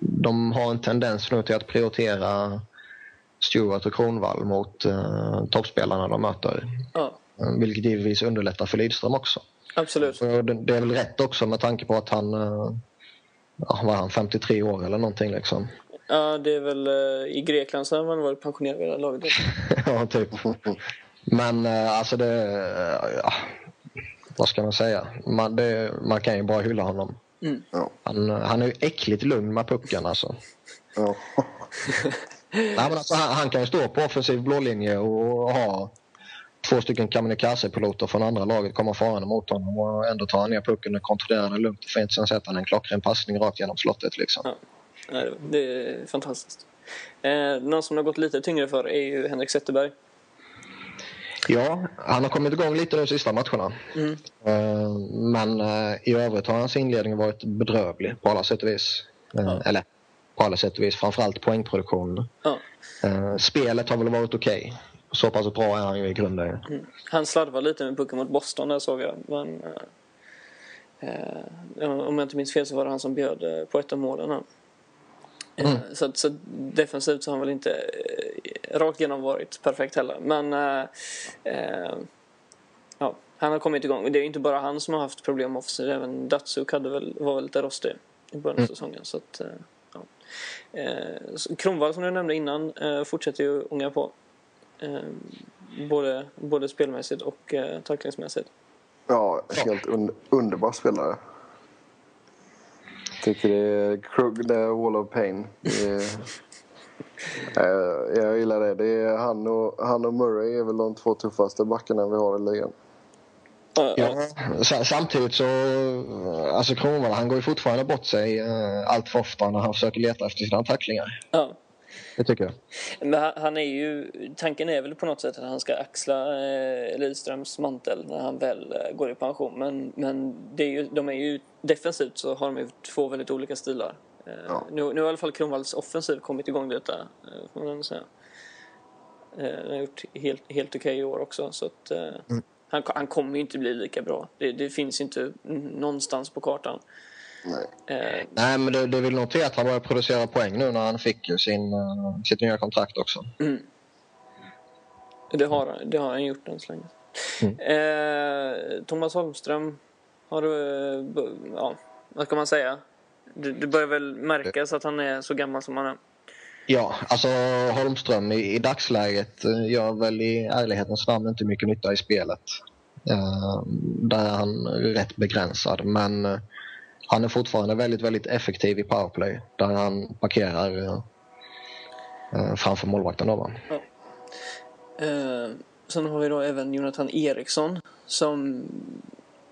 De har en tendens nu till att prioritera Stewart och Kronwall mot uh, toppspelarna de möter. Ja, Eh, Vilket givetvis underlättar för Lidström också. absolut. Och det, är väl rätt också med tanke på att han, eh, ja, vad är han 53 år eller någonting liksom. Ja, det är väl eh, i Grekland så har man varit pensionerad vid det här laget. ja, typ. Men eh, alltså det, eh, ja, vad ska man säga? Man, det, man kan ju bara hylla honom. Mm. Ja. Han, han är ju äckligt lugn med pucken alltså. Ja. Nej, men alltså han, han kan ju stå på offensiv blålinje och ha två stycken kamikaze-piloter från andra laget komma farande mot honom och ändå tar han ner pucken och kontrollerar den lugnt och fint. Sen sätter han en klockren passning rakt genom slottet liksom. Ja. Det är fantastiskt. Eh, någon som har gått lite tyngre för är ju Henrik Zetterberg. Ja, han har kommit igång lite de sista matcherna. Mm. Eh, Men eh, i övrigt har hans inledning varit bedrövlig på alla sätt och vis. Ja. Eller på alla sätt och vis, framförallt poängproduktionen. Ja. Spelet har väl varit okej. Så pass bra är han ju i grunden. Mm. Han slarvade lite med pucken mot Boston där såg jag. Men, eh, om jag inte minns fel så var det han som bjöd på ett av målen. Här. Eh, Mm. Så, så defensivt så har han väl inte eh, rakt igenom varit perfekt heller. Men eh, eh, ja, han har kommit igång. Det är inte bara han som har haft problem offensivt. Även Datsuk hade väl, var väl lite rostig i början av Mm. säsongen. Så att, eh, ja. eh, så Kronwall som du nämnde innan eh, fortsätter ju ånga på. Eh, både, både spelmässigt och eh, tacklingsmässigt. Ja, helt un underbar spelare. Tycker det är Krug, är Wall of Pain. Är, Eh, jag gillar det. det är han, och, han och Murray är väl de två tuffaste backarna vi har i ligan. Ja, Ja, sa- samtidigt så, alltså Kronwall han går ju fortfarande bort sig eh, allt för ofta när han försöker leta efter sina tacklingar. ja. Det tycker jag. Men han- är ju, tanken är väl på något sätt att han ska axla eh, Lidströms mantel när han väl eh, går i pension. Men, men det är ju, de är ju defensivt så har de ju två väldigt olika stilar. Eh, Ja. nu, nu har i alla fall Kronvalls offensiv kommit igång lite, eh, får man säga. Eh, han har gjort helt, helt okej i år också. Så att, eh, han, han kommer ju inte bli lika bra. Det, det finns inte någonstans på kartan. Nej. Eh, Nej, men det, det vill nog till att han börjar producera poäng nu när han fick ju sin, eh, sitt nya kontrakt också. Mm. Det, har, det har han gjort än så länge. Mm. Eh, Thomas Holmström har du... eh, Ja, vad kan man säga? Det, det börjar väl märkas att han är så gammal som han är. Ja, alltså Holmström i, i dagsläget eh, gör väl i ärlighetens namn inte mycket nytta i spelet. Eh, där är han rätt begränsad, men han är fortfarande väldigt, väldigt effektiv i powerplay där han parkerar eh, eh, framför målvakten. Då, va? Eh, sen har vi då även Jonathan Eriksson som...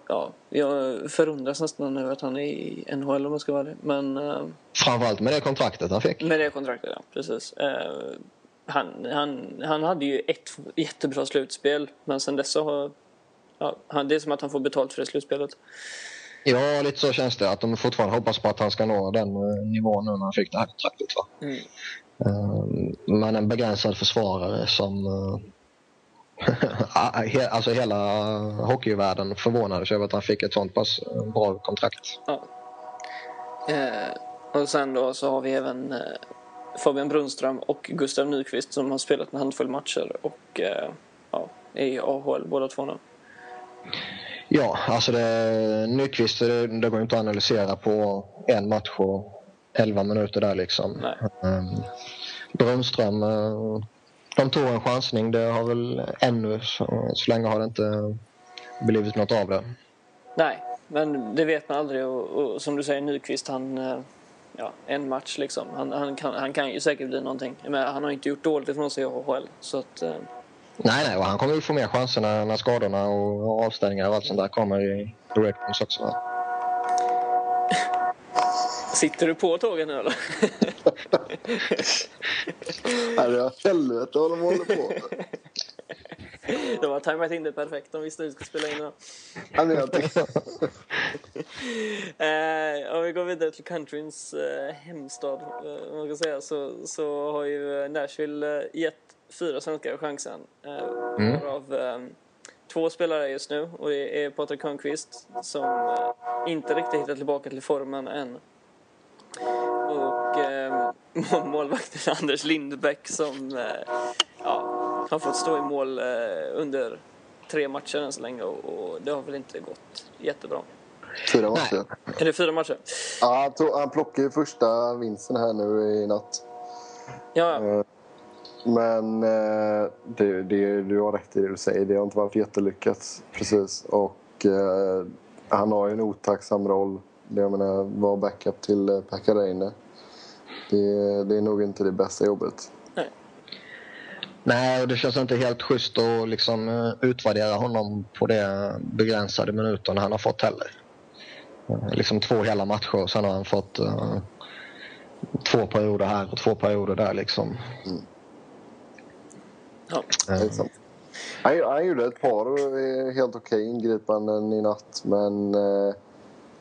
Ja, jag förundras nästan över att han är i NHL om man ska vara det. Men eh, Framförallt med det kontraktet han fick. med det kontraktet, ja. Precis. Eh, han, han, han hade ju ett jättebra slutspel, men sen dess så har... Ja, han, det är som att han får betalt för det slutspelet. Ja, lite så känns det. Att de fortfarande hoppas på att han ska nå den eh, nivån nu när han fick det här kontraktet. Va? Mm. Eh, Men en begränsad försvarare som... eh, alltså hela hockeyvärlden förvånade sig över att han fick ett sånt pass bra kontrakt. Ja. Och sen då så har vi även Fabian Brunström och Gustav Nyqvist som har spelat en handfull matcher och ja, i AHL båda två nu. Ja, alltså det, Nyqvist, det, det går inte att analysera på en match och 11 minuter där liksom. Um, Brunström, uh, de tog en chansning. Det har väl ännu, så, så länge har det inte blivit något av det. Nej, men det vet man aldrig och, och som du säger Nyqvist, han... eh, Ja, en match liksom. Han, han, kan, han kan ju säkert bli någonting. Men han har inte gjort dåligt ifrån sig i AHL. Så att... Nej, nej, och han kommer ju få mer chanser när, när skadorna och avstängningar och allt sånt där kommer i Red Wings också. Sitter du på tågen nu eller? Herre helvete vad de håller på. De har tajmat in det perfekt. De visste hur vi skulle spela in tänkte- Eh, om vi går vidare till countryns eh, hemstad, eh, man ska säga, så, så har ju Nashville gett fyra svenskar chansen. Eh, Mm. Varav eh, två spelare just nu och det är Patrik Hörnqvist som eh, inte riktigt hittat tillbaka till formen än. Och eh, må- målvakten Anders Lindbäck som eh, ja, har fått stå i mål eh, under tre matcher än så länge och, och det har väl inte gått jättebra. Fyra matcher. Är det fyra matcher? Ja, han, tog, han plockade ju första vinsten här nu i natt. Ja, ja. Eh, Men eh, det, det, du har rätt i det du säger. Det har inte varit jättelyckat. Precis. Och eh, han har ju en otacksam roll. Jag menar, vara backup till eh, Pekka Räine. Det, det är nog inte det bästa jobbet. Nej, och det känns inte helt schysst att liksom eh, utvärdera honom på de begränsade minuterna han har fått heller. Eh, Liksom två hela matcher och sen har han fått eh, två perioder här och två perioder där liksom. Ja. Det är sant. Han, han gjorde ett par eh, helt okej ingripanden i natt men eh,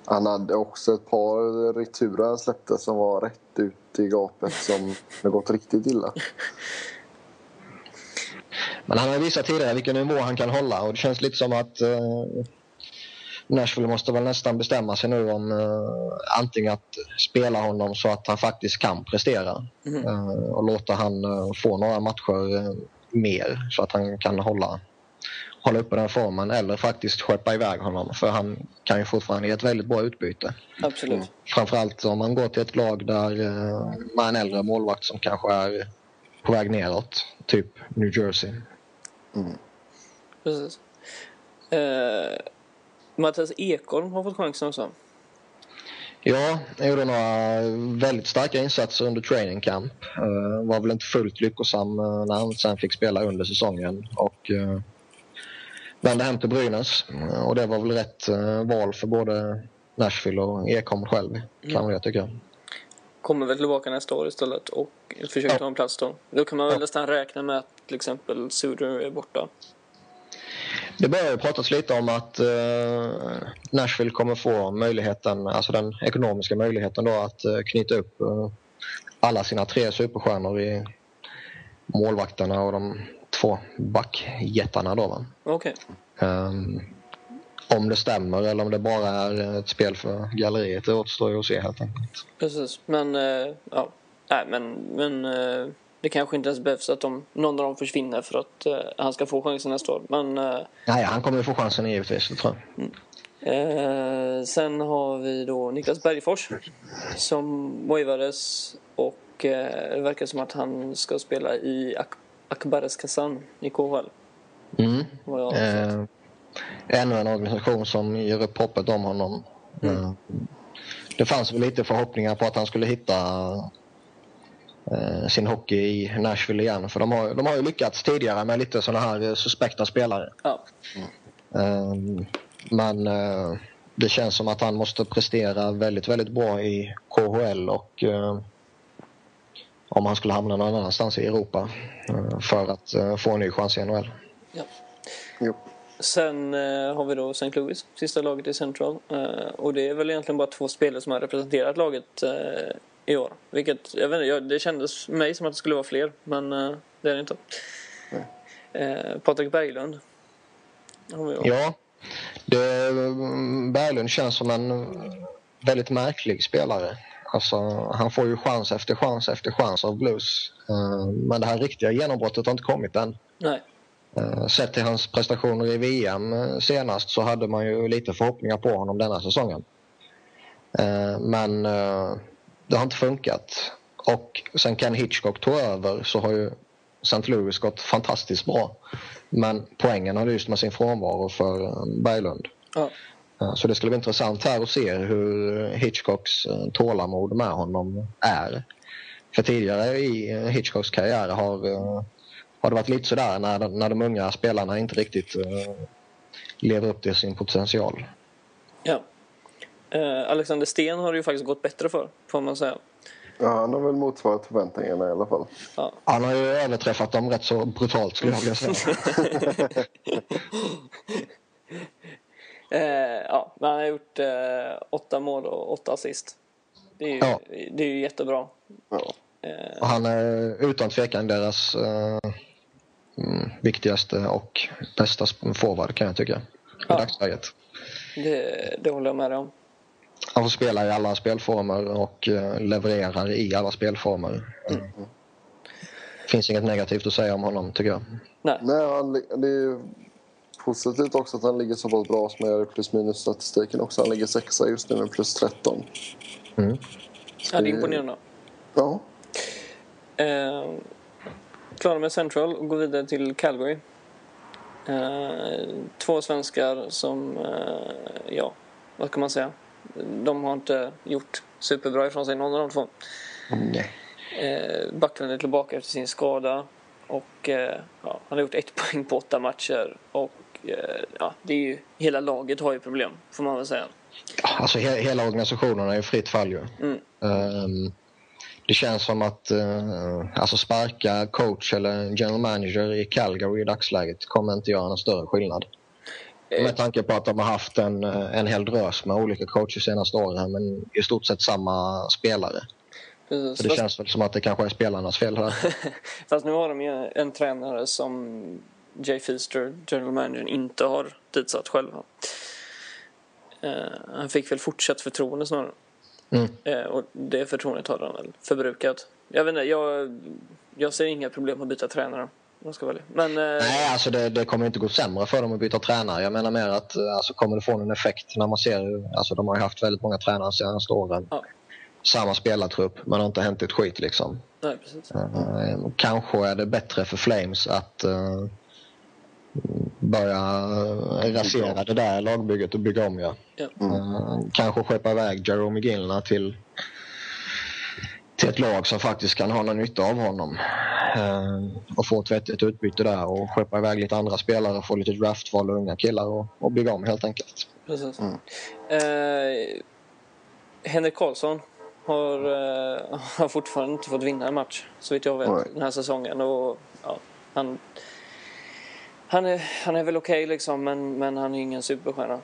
han hade också ett par returer han släppte som var rätt ut i gapet som har gått riktigt illa. Men han har visat tidigare vilken nivå han kan hålla och det känns lite som att eh, Nashville måste väl nästan bestämma sig nu om eh, antingen att spela honom så att han faktiskt kan prestera Mhm. eh, och låta han eh, få några matcher eh, mer så att han kan hålla, hålla uppe den formen eller faktiskt skeppa iväg honom för han kan ju fortfarande ge ett väldigt bra utbyte. Absolut. Framförallt om man går till ett lag där eh, man är en äldre målvakt som kanske är på väg neråt, typ New Jersey. Precis. Eh, Mattias Ekholm har fått chansen också. Ja, jag gjorde några väldigt starka insatser under training camp. Uh, var väl inte fullt lyckosam eh, när han sen fick spela under säsongen och uh, vände hem till Brynäs. Och det var väl rätt val för både Nashville och Ekholm själv, kan jag tycka. Kommer väl tillbaka nästa år istället och försöker Ja. ta en plats då. Då kan man väl Ja. nästan räkna med att till exempel Suder är borta. Det börjar pratas lite om att eh, Nashville kommer få möjligheten, alltså den ekonomiska möjligheten då att eh, knyta upp eh, alla sina tre superstjärnor i målvakterna och de två backjättarna då. Va? Okej. Ehm, om det stämmer eller om det bara är ett spel för galleriet, det återstår ju att se helt enkelt. Precis. Men, ja. Nej, men, men det kanske inte ens behövs att de, någon av dem försvinner för att eh, han ska få chansen nästa år. Men eh, Nej, han kommer ju få chansen givetvis, det tror jag. Eh, sen har vi då Niklas Bergfors som wavades och eh, det verkar som att han ska spela i Ak- Akbares Kazan i KHL. Mm. Eh, ännu en organisation som ger upp hoppet om honom. Eh, det fanns väl lite förhoppningar på att han skulle hitta sin hockey i Nashville igen. För de har, de har ju lyckats tidigare med lite sådana här eh, suspekta spelare. Ja, Eh, men eh, det känns som att han måste prestera väldigt, väldigt bra i KHL och eh, om han skulle hamna någon annanstans i Europa eh, för att eh, få en ny chans i NHL. ja. Jo. Sen eh, har vi då St. Louis, sista laget i Central. Eh, och det är väl egentligen bara två spelare som har representerat laget eh, i år. Vilket, jag vet inte, jag, det kändes för mig som att det skulle vara fler, men eh, det är det inte. Eh, Patrik Berglund. Ja, det, Berglund känns som en väldigt märklig spelare. Alltså, han får ju chans efter chans efter chans av Blues. Eh, Men det här riktiga genombrottet har inte kommit än. Nej, Eh, sett till hans prestationer i VM senast så hade man ju lite förhoppningar på honom denna säsongen. Men det har inte funkat. Och sen Ken Hitchcock tog över så har ju St. Louis gått fantastiskt bra. Men poängen har lyst med sin frånvaro för Berglund. Ja. Så det skulle bli intressant här att se hur Hitchcocks tålamod med honom är. För tidigare i Hitchcocks karriär har har det varit lite sådär när, när de unga spelarna inte riktigt lever upp till sin potential. Ja. Uh, Alexander Sten har det ju faktiskt gått bättre för, får man säga. Ja, han har väl motsvarat förväntningarna i alla fall. Ja. Han har ju överträffat dem rätt så brutalt skulle jag vilja säga. uh, ja, men han har gjort uh, åtta mål och åtta assist. Det är ju, ja. det är ju jättebra. Ja. Och han är utan tvekan deras mm, viktigaste och bästa forward kan jag tycka. I ja. dagsläget. Det, det håller jag med dig om. Han får spela i alla spelformer och uh, levererar i alla spelformer. Mm. finns inget negativt att säga om honom tycker jag. Nej, Nej han, det är positivt också att han ligger så pass bra som jag gör i plus minus statistiken också. Han ligger sexa just nu med plus 13. Mm. Ja, det är imponerande. Ja. Uh, klara med Central och gå vidare till Calgary. Eh, två svenskar som, eh, ja, vad kan man säga? De har inte gjort superbra ifrån sig, någon av de två. Mm. Eh, Backlund är tillbaka efter sin skada och eh, ja, han har gjort ett poäng på åtta matcher. Och eh, ja, det är ju, hela laget har ju problem, får man väl säga. Alltså he hela organisationen är ju fritt fall ju. Mm. Um, det känns som att eh, alltså sparka coach eller general manager i Calgary i dagsläget kommer inte göra någon större skillnad. Eh. Med tanke på att de har haft en, eh, en hel drös med olika coacher senaste åren men i stort sett samma spelare. Precis, Så det fast... känns väl som att det kanske är spelarnas fel här. fast nu har de ju en tränare som Jay Feaster, general manager, inte har tillsatt själva. Uh, han fick väl fortsatt förtroende snarare. Mm. Eh, och det förtroendet har han väl förbrukat. Jag vet inte, jag, jag ser inga problem med att byta tränare. Jag ska välja. Men, eh... Nej, alltså det, det, kommer inte gå sämre för dem att byta tränare. Jag menar mer att eh, alltså, kommer det få en effekt när man ser, alltså de har ju haft väldigt många tränare de senaste åren. Ja. Samma spelartrupp, men det har inte hänt ett skit liksom. Nej, precis. Eh, kanske är det bättre för Flames att uh, börja rasera det där lagbygget och bygga om. Ja. ja. Mm. Kanske skeppa iväg Jerome Gillna till, till ett lag som faktiskt kan ha någon nytta av honom. Uh, och få ett vettigt utbyte där och skeppa iväg lite andra spelare, få lite draftval och unga killar och, och bygga om helt enkelt. Precis. Mm. Uh, Henrik Karlsson har, uh, har fortfarande inte fått vinna en match så vitt jag vet Nej. den här säsongen. Och, ja, han han är, han är väl okej okay liksom, men, men han är ingen superstjärna.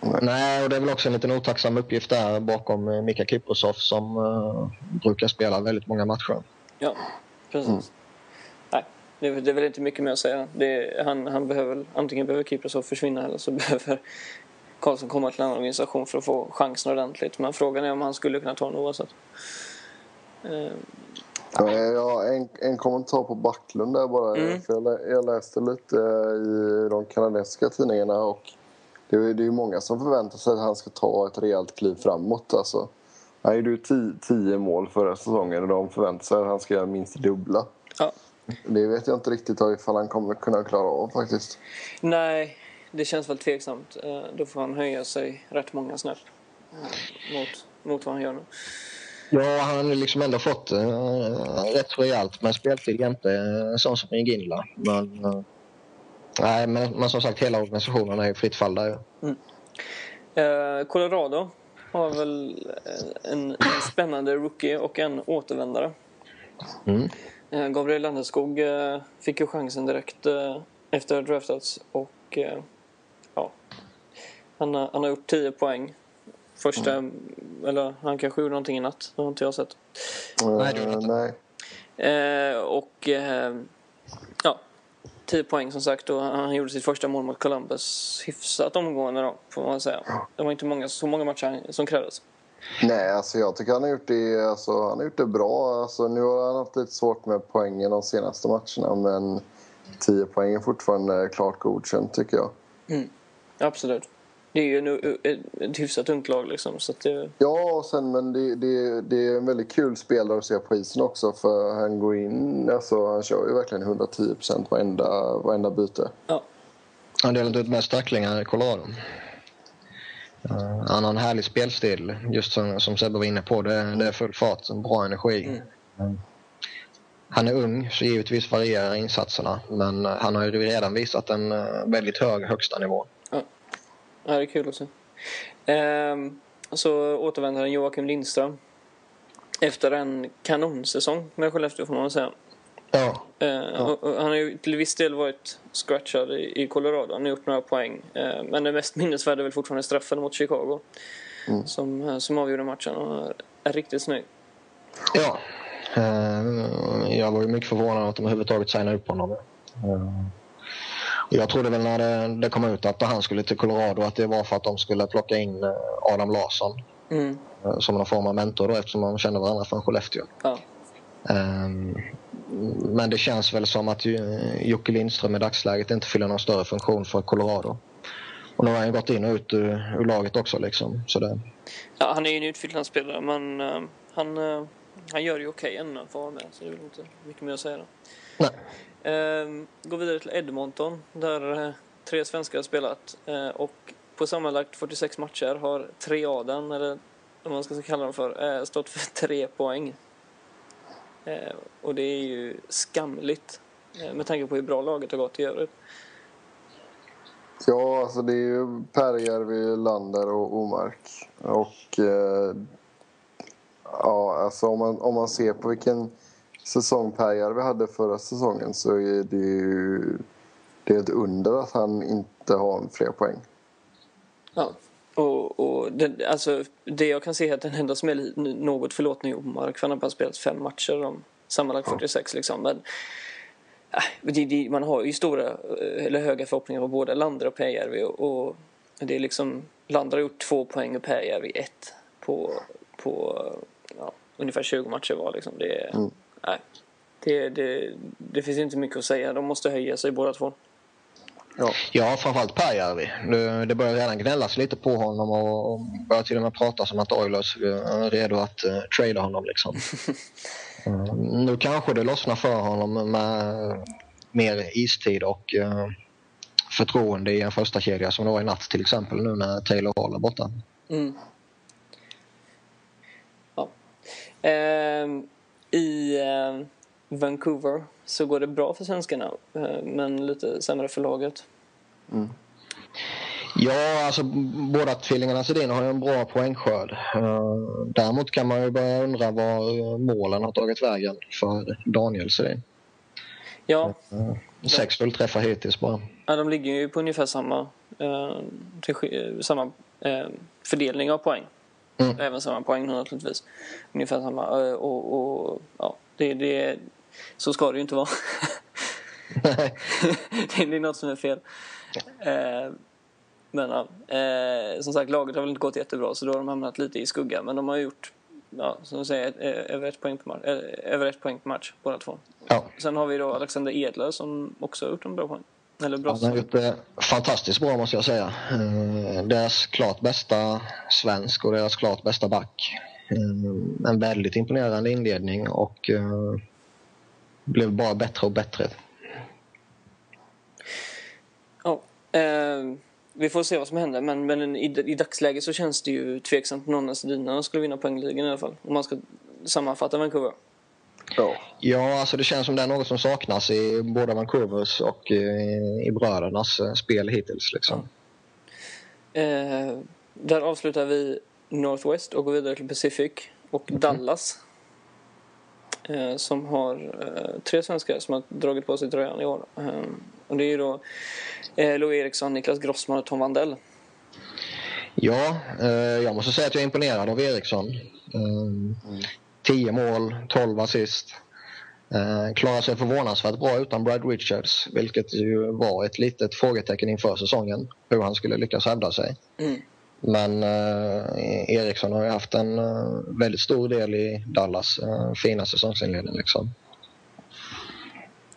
Nej, och det är väl också en liten otacksam uppgift där bakom eh, Mika Kiprosov som uh, brukar spela väldigt många matcher. Ja, precis. Mm. Nej, det, det, är väl inte mycket mer att säga. Det, han, han behöver, antingen behöver Kiprosov försvinna eller så behöver Karlsson komma till en annan organisation för att få chansen ordentligt. Men frågan är om han skulle kunna ta den oavsett. Uh, Ja, en, en kommentar på Backlund där bara. Mm. För jag, läste lite i de kanadensiska tidningarna och det är, det är många som förväntar sig att han ska ta ett rejält kliv framåt. Alltså, han gjorde ju tio, tio mål förra säsongen och de förväntar sig att han ska göra minst dubbla. Ja. Det vet jag inte riktigt ifall han kommer kunna klara av faktiskt. Nej, det känns väl tveksamt. Eh, då får han höja sig rätt många snäpp eh, mot, mot vad han gör nu. Ja, han har liksom ändå fått uh, rätt rejält med speltid jämte en sån som Ginla. Men, uh, nej, men, men, som sagt, hela organisationen är i fritt fall där. Mm. Uh, Colorado har väl en, en, spännande rookie och en återvändare. Mm. Uh, Gabriel Landeskog uh, fick ju chansen direkt efter att ha draftats och ja, han, han har gjort 10 poäng Första, mm. eller han kanske gjorde någonting i natt. Det har inte jag sett. Nej, det nej. Eh, och eh, ja, 10 poäng som sagt och han gjorde sitt första mål mot Columbus hyfsat omgående då, får man säga. Det var inte många, så många matcher som krävdes. Nej, alltså jag tycker han har gjort det, alltså, han har gjort det bra. Alltså, nu har han haft lite svårt med poängen de senaste matcherna men 10 poäng är fortfarande klart godkänt tycker jag. Mm. Absolut. Det är ju en, ett hyfsat ungt lag liksom. Så det... Ja, och sen, men det, det, det är en väldigt kul spelare att se på isen också för han går in, alltså han kör ju verkligen 110 procent varenda, varenda byte. Ja. Han delat ut mest tacklingar i Colorado. Uh, han har en härlig spelstil, just som, som Sebbe var inne på. Det, det är full fart, bra energi. Mm. Mm. Han är ung, så givetvis varierar insatserna. Men han har ju redan visat en väldigt hög högsta nivå. Ja, det är kul att se. Ehm, så återvänder Joakim Lindström. Efter en kanonsäsong med Skellefteå får man säga. Ja. Eh, ja. han har ju till viss del varit scratchad i, Colorado. Han har gjort några poäng. Eh, men det mest minnesvärda är väl fortfarande straffen mot Chicago. Mm. Som, eh, som avgjorde matchen och är riktigt snygg. Ja. jag var ju mycket förvånad att de överhuvudtaget signade upp honom. Jag trodde väl när det, det, kom ut att han skulle till Colorado att det var för att de skulle plocka in Adam Larsson. Mm. Som någon form av mentor då eftersom de kände varandra från Skellefteå. Ja. Um, men det känns väl som att Jocke Lindström i dagsläget inte fyller någon större funktion för Colorado. Och nu har han gått in och ut ur, ur laget också. Liksom. Så det... ja, han är ju en utfyllnadsspelare men uh, han, uh, han gör ju okej okay ännu för att vara med. Så det är väl inte mycket mer att säga. Då. Nej. Ehm, går vidare till Edmonton där eh, tre svenskar har spelat. Eh, och på sammanlagt 46 matcher har tre av den, eller vad man ska kalla dem för, eh, stått för tre poäng. Och det är ju skamligt med tanke på hur bra laget har gått i övrigt. Ja, alltså det är ju Perjärvi, Lander och Omark. Och eh, ja, alltså om man, om man ser på vilken säsong Perjärvi hade förra säsongen så är det ju det är ett under att han inte har fler poäng. Ja, och, och det, alltså, det jag kan se är att den enda som är något förlåtning är Omark för han har bara spelat fem matcher om sammanlagt 46 liksom. Men äh, det, det, man har ju stora eh, eller höga förhoppningar på både Lander och Pääjärvi och, och det är liksom Lander har gjort två poäng och Pääjärvi ett på, på ja, ungefär 20 matcher var liksom. Det, mm. Nej, det, det, det finns inte mycket att säga. De måste höja sig båda två. Ja, ja framförallt Pääjärvi. Det, det börjar redan gnällas lite på honom och, och börjar till och med prata som att Oilers är redo att uh, trada honom. Liksom. uh, nu kanske det lossnar för honom med mer istid och uh, förtroende i en första kedja som det var i natt till exempel nu när Taylor Hall är borta. Mm. Ja. Uh, I Vancouver så går det bra för svenskarna eh, men lite sämre för laget. Mm. Ja, alltså båda tvillingarna Sedin har ju en bra poängskörd. Eh, däremot kan man ju börja undra var målen har tagit vägen för Daniel Sedin. Ja. Eh, sex fullträffar hittills bara. Ja, de ligger ju på ungefär samma, eh, samma eh, fördelning av poäng. Mm. Även samma poäng naturligtvis. Ungefär samma. Och, och ja, det, det, så ska det ju inte vara. det är något som är fel. Eh, men eh, som sagt, laget har väl inte gått jättebra så då har de hamnat lite i skugga. Men de har gjort, ja, som du säger, eh, över ett poäng på match, eh, över ett poäng på match båda två. Ja. Sen har vi då Alexander Edler som också har gjort en bra poäng. Han har gjort det fantastiskt bra måste jag säga. Eh, deras klart bästa svensk och deras klart bästa back. En väldigt imponerande inledning och blev bara bättre och bättre. Ja, eh, vi får se vad som händer men, men i, i dagsläget så känns det ju tveksamt om någon av skulle vinna poängligan i alla fall. Om man ska sammanfatta Vancouver. Ja. ja, alltså det känns som det är något som saknas i både Vancouvers och i, i brödernas eh, spel hittills. Liksom. Eh, där avslutar vi Northwest och går vidare till Pacific och mm. Dallas eh, som har eh, tre svenskar som har dragit på sig tröjan i år. Eh, och det är ju då eh, Lo Eriksson, Niklas Grossman och Tom Wandell. Ja, eh, jag måste säga att jag är imponerad av Eriksson. Mm. 10 mål, 12 assist. Eh, klarar sig förvånansvärt bra utan Brad Richards, vilket ju var ett litet frågetecken inför säsongen, hur han skulle lyckas hävda sig. Mm. Men eh, Eriksson har ju haft en eh, väldigt stor del i Dallas eh, fina säsongsinledning. Liksom.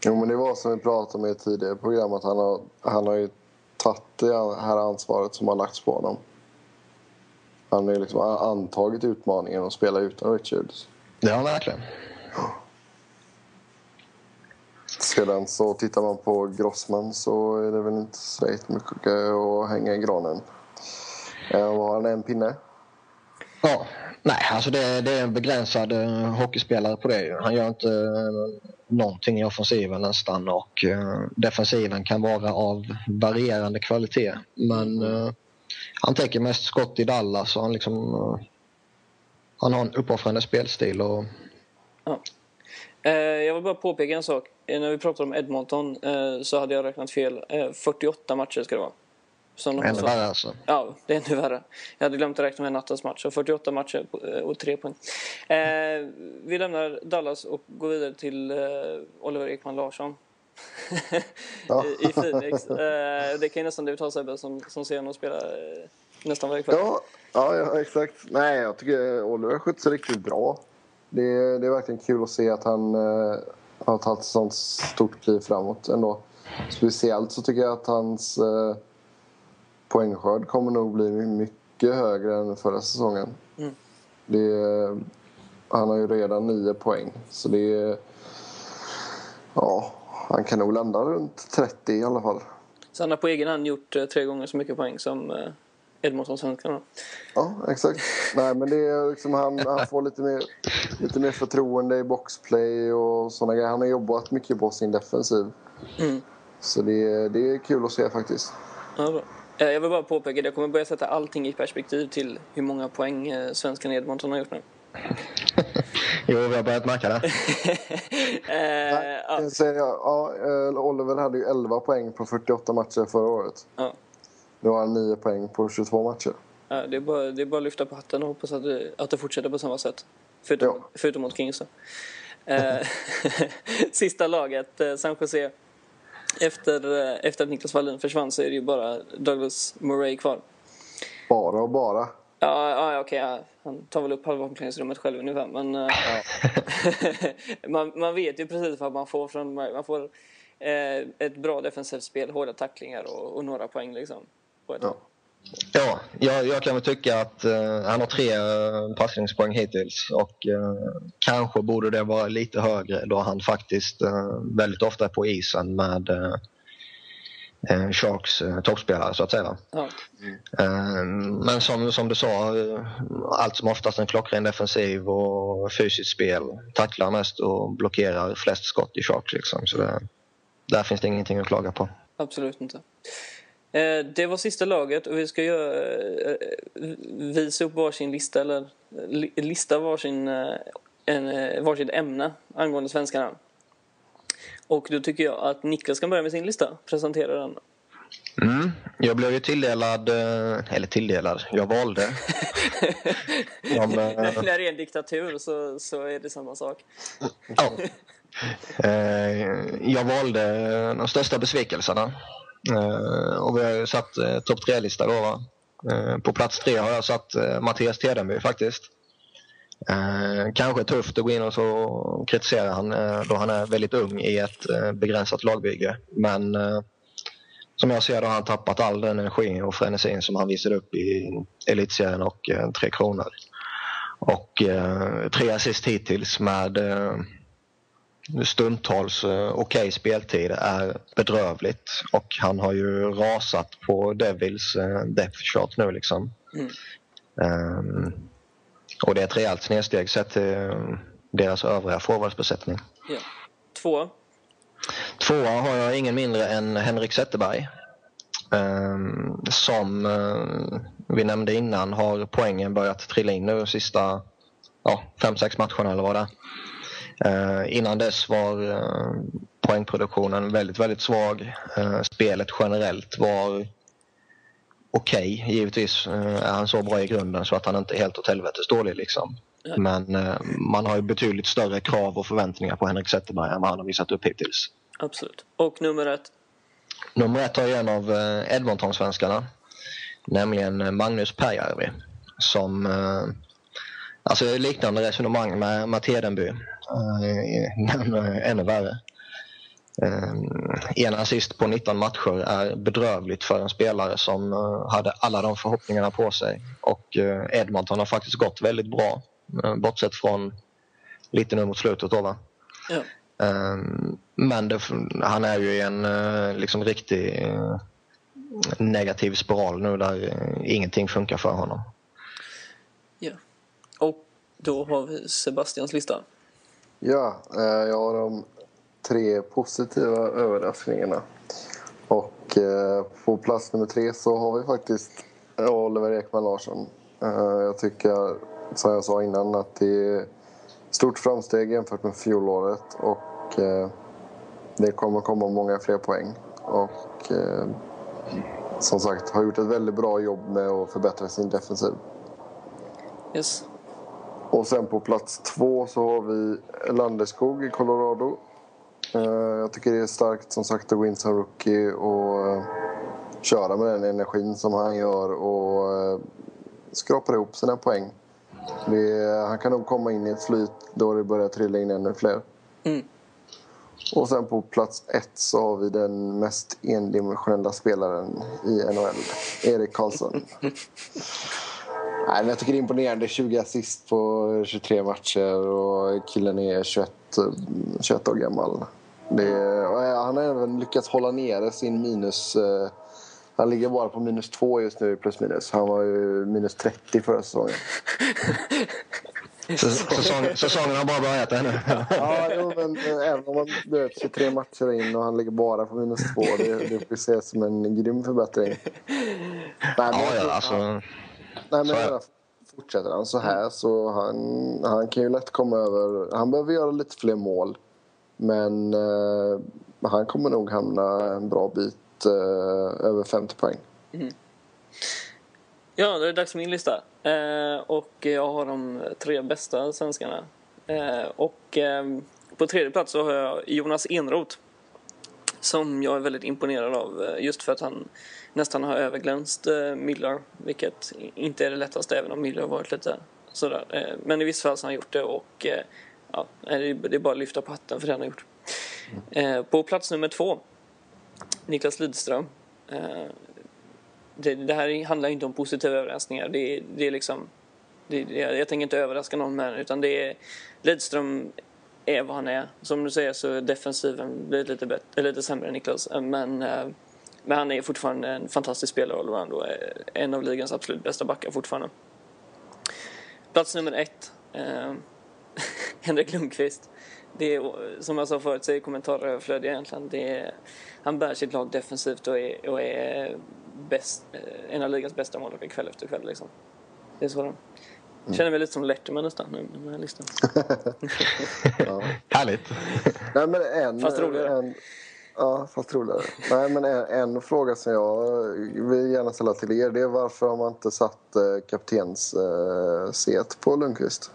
Jo, men det var som vi pratade om i ett tidigare program att han har, han har ju tagit det här ansvaret som har lagts på honom. Han har ju liksom antagit utmaningen och spela utan Richards. Han verkligen. Sedan så tittar man på Grossman så är det väl inte så mycket att hänga i granen. Eh, har han en pinne? Ja, nej alltså det, det är en begränsad uh, hockeyspelare på det. Han gör inte uh, någonting i offensiven nästan och defensiven kan vara av varierande kvalitet. Men han täcker mest skott i Dallas och han liksom han har en uppoffrande spelstil. Och... Ja. Jag vill bara påpeka en sak. När vi pratade om Edmonton så hade jag räknat fel. 48 matcher ska det vara. Som ännu värre alltså? Ja, det är ännu värre. Jag hade glömt att räkna med nattens match. 48 matcher eh, och 3 poäng. Eh, vi lämnar Dallas och går vidare till eh, Oliver Ekman Larsson. I, Phoenix. Eh, det kan ju nästan du ta Sebbe som, som ser honom spela eh, nästan varje kväll. Ja, ja, ja, exakt. Nej, jag tycker Oliver sköter sig riktigt bra. Det, det är verkligen kul att se att han eh, har tagit ett sånt stort kliv framåt ändå. Speciellt så tycker jag att hans eh, poängskörd kommer nog bli mycket högre än förra säsongen. Mm. Det, han har ju redan nio poäng. Så det är... Ja, han kan nog landa runt 30 i alla fall. Så han har på egen hand gjort eh, tre gånger så mycket poäng som eh, Edmonton svenskarna? Ja, exakt. Nej, men det är liksom han, han får lite mer, lite mer förtroende i boxplay och sådana grejer. Han har jobbat mycket på sin defensiv. Mm. Så det, det är kul att se faktiskt. Ja, bra. Eh, jag vill bara påpeka att jag kommer börja sätta allting i perspektiv till hur många poäng eh, svenskan Edmonton har gjort nu. jo, vi har börjat märka det. eh, ja. Säger jag, ja, eh, Oliver hade ju 11 poäng på 48 matcher förra året. Ja. Nu har han 9 poäng på 22 matcher. Ja, det, är bara, det är bara att lyfta på hatten och hoppas att det, att det fortsätter på samma sätt. Förutom, ja. förutom mot Kings. Eh, sista laget, San Jose efter, eh, efter att Niklas Wallin försvann så är det ju bara Douglas Murray kvar. Bara och bara? Ja, ja okej. Ja. Han tar väl upp halva omklädningsrummet själv ungefär. Men man, man vet ju precis vad man får från Man får eh, ett bra defensivt spel, hårda tacklingar och, och några poäng liksom. Ja. Ja, jag, jag, kan väl tycka att uh, han har tre uh, passningspoäng hittills och uh, kanske borde det vara lite högre då han faktiskt väldigt ofta är på isen med Sharks toppspelare så att säga. Ja. Mm. Men som, som du sa, allt som oftast en klockren defensiv och fysiskt spel. Tacklar mest och blockerar flest skott i Sharks. Liksom. Så det, där finns det ingenting att klaga på. Absolut inte. Eh, det var sista laget och vi ska göra, eh, visa upp varsin lista eller lista varsin, eh, en, varsitt ämne angående svenskarna. Och då tycker jag att Niklas kan börja med sin lista. Presentera den. Mm, jag blev ju tilldelad, eller tilldelad, jag valde. Om, När det är en diktatur så, så är det samma sak. ja. Jag valde de största besvikelserna Eh, och vi har ju satt eh, topp tre-lista då. Va? Eh, på plats tre har jag satt eh, Mattias Tedenby faktiskt. Eh, kanske tufft att gå in och så kritisera han då han är väldigt ung i ett begränsat lagbygge. Men som jag ser det har han tappat all den energi och frenesin som han visade upp i Elitserien och Tre Kronor. Och tre assist hittills med stundtals eh, okej okay speltid är bedrövligt och han har ju rasat på Devils eh, depth shot nu liksom. Mm. Um, och det är ett rejält snedsteg sett till deras övriga forwardsbesättning. Ja. Två? Tvåa har jag ingen mindre än Henrik Zetterberg. Um, som uh, vi nämnde innan har poängen börjat trilla in nu de sista ja, fem, sex matcherna eller vad det är. Eh, innan dess var eh, poängproduktionen väldigt, väldigt svag. Eh, spelet generellt var okej. Okay. Givetvis är han så bra i grunden så att han inte är helt åt helvetes dålig. Liksom. Men man har ju betydligt större krav och förväntningar på Henrik Zetterberg än vad han har visat upp hittills. Absolut. Och nummer ett? Nummer ett har en av Edmonton-svenskarna. Nämligen Magnus Pääjärvi. Som Alltså liknande resonemang med Matt Hedenby. Men ännu värre. Eh, en assist på 19 matcher är bedrövligt för en spelare som eh, hade alla de förhoppningarna på sig. Och eh, Edmonton har faktiskt gått väldigt bra, eh, bortsett från lite nu mot slutet. Då? Ja. Ehm, men det, han är ju i en eh, liksom riktig eh, negativ spiral nu där eh, ingenting funkar för honom. ja. Och då har vi Sebastians lista. Ja, eh, jag har de tre positiva överraskningarna. Och eh, på plats nummer tre så har vi faktiskt eh, Oliver Ekman Larsson. Jag tycker, som jag sa innan, att det är stort framsteg jämfört med fjolåret och det kommer komma många fler poäng. Och som sagt, har gjort ett väldigt bra jobb med att förbättra sin defensiv. Yes. Och sen på plats två så har vi Landeskog i Colorado. Eh, Jag tycker det är starkt som sagt att gå in som rookie och eh, köra med den energin som han gör och eh, skrapar ihop sina poäng. Det, han kan nog komma in i ett flyt då det börjar trilla in ännu fler. Mm. Och sen på plats ett så har vi den mest endimensionella spelaren i NHL, Erik Karlsson. Nej, men jag tycker det är imponerande. 20 assist på 23 matcher och killen är 21, eh, 21 år gammal. Det, och han har även lyckats hålla nere sin minus... eh, Han ligger bara på minus 2 just nu plus minus. Han var ju minus 30 förra säsongen. Säsong, säsongen har bara börjat ännu. Ja, jo, men eh, även om man du vet, 23 matcher in och han ligger bara på minus 2 det, det får ses som en grym förbättring. Nej, men Ja, ja, alltså, Nej, men det. fortsätter han så här så han, han kan ju lätt komma över... Han behöver göra lite fler mål. Men eh, han kommer nog hamna en bra bit eh, över 50 poäng. Ja, det är dags för min lista. Eh, och jag har de tre bästa svenskarna. Eh, och eh, på tredje plats så har jag Jonas Enroth. Som jag är väldigt imponerad av eh, just för att han nästan har överglänst eh, Vilket inte är det lättaste även om Müller har varit lite sådär. Eh, men i vissa fall så har han gjort det och eh, ja, det är det är bara att lyfta på hatten för det han har gjort. Eh, på plats nummer två, Niklas Lidström. Eh, det, det här handlar inte om positiva överraskningar. Det, det är liksom, det, jag, jag tänker inte överraska någon med det, utan det är Lidström är vad han är. Som du säger så är defensiven blivit lite, bättre, lite sämre än Niklas. Eh, men, eh, men han är fortfarande en fantastisk spelare och en av ligans absolut bästa backar fortfarande. Plats nummer ett. Eh, Henrik Lundqvist. Det är, som jag sa förut så är kommentarer överflödiga egentligen. Det är, han bär sitt lag defensivt och är, och är bäst, eh, en av ligans bästa målvakter kväll efter kväll. Liksom. Det är så det är. Jag känner mig lite som Letterman nästan nu med den här listan. Härligt. Nej, men en, Fast roligare. En, ja, fast roligare. Nej, men en, en fråga som jag vill gärna ställa till er det är varför har man inte satt eh, kaptens eh, set på Lundqvist?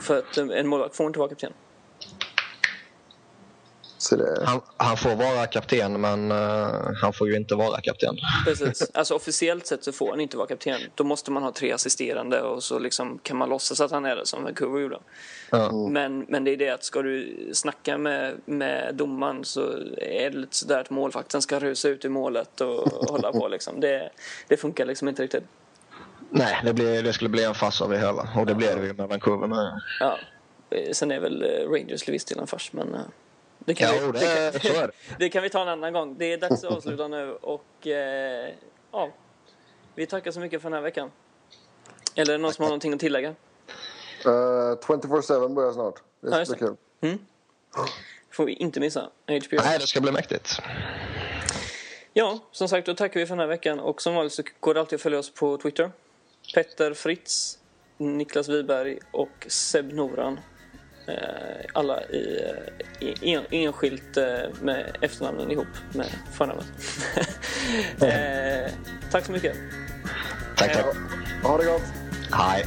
För att en målvakt får inte vara kapten. Så det, Han, han får vara kapten, men eh, han får ju inte vara kapten. Precis. Alltså officiellt sett så får han inte vara kapten. Då måste man ha tre assisterande och så liksom kan man låtsas att han är det som Vancouver gjorde. Ja. Men, men det är det att ska du snacka med, med domaren så är det lite sådär att målvakten ska rusa ut i målet och hålla på liksom. Det, det funkar liksom inte riktigt. Nej, det, blir, det skulle bli en fars av det hela. Och det blev det ju med Vancouver med. Ja. Eh, Sen är väl eh, Rangers till viss del en fars men det kan, Ja, vi, det, det, är kan, det. kan vi ta en annan gång. Det är dags att avsluta nu och eh, ja, vi tackar så mycket för den här veckan. Eller är det någon som har någonting att tillägga? eh, 24-7 börjar snart. Det Ja, bli det. kul. Mm. får vi inte missa. HBO. Nej, det ska bli mäktigt. Ja, som sagt, då tackar vi för den här veckan. Och som vanligt så går det alltid att följa oss på Twitter. Petter Fritz, Niklas Wiberg och Seb Noran. Eh, alla i, eh, i en, enskilt eh, med efternamnen ihop med förnamnet. eh, tack så mycket. Tack, tack. Ha det gott. Hej.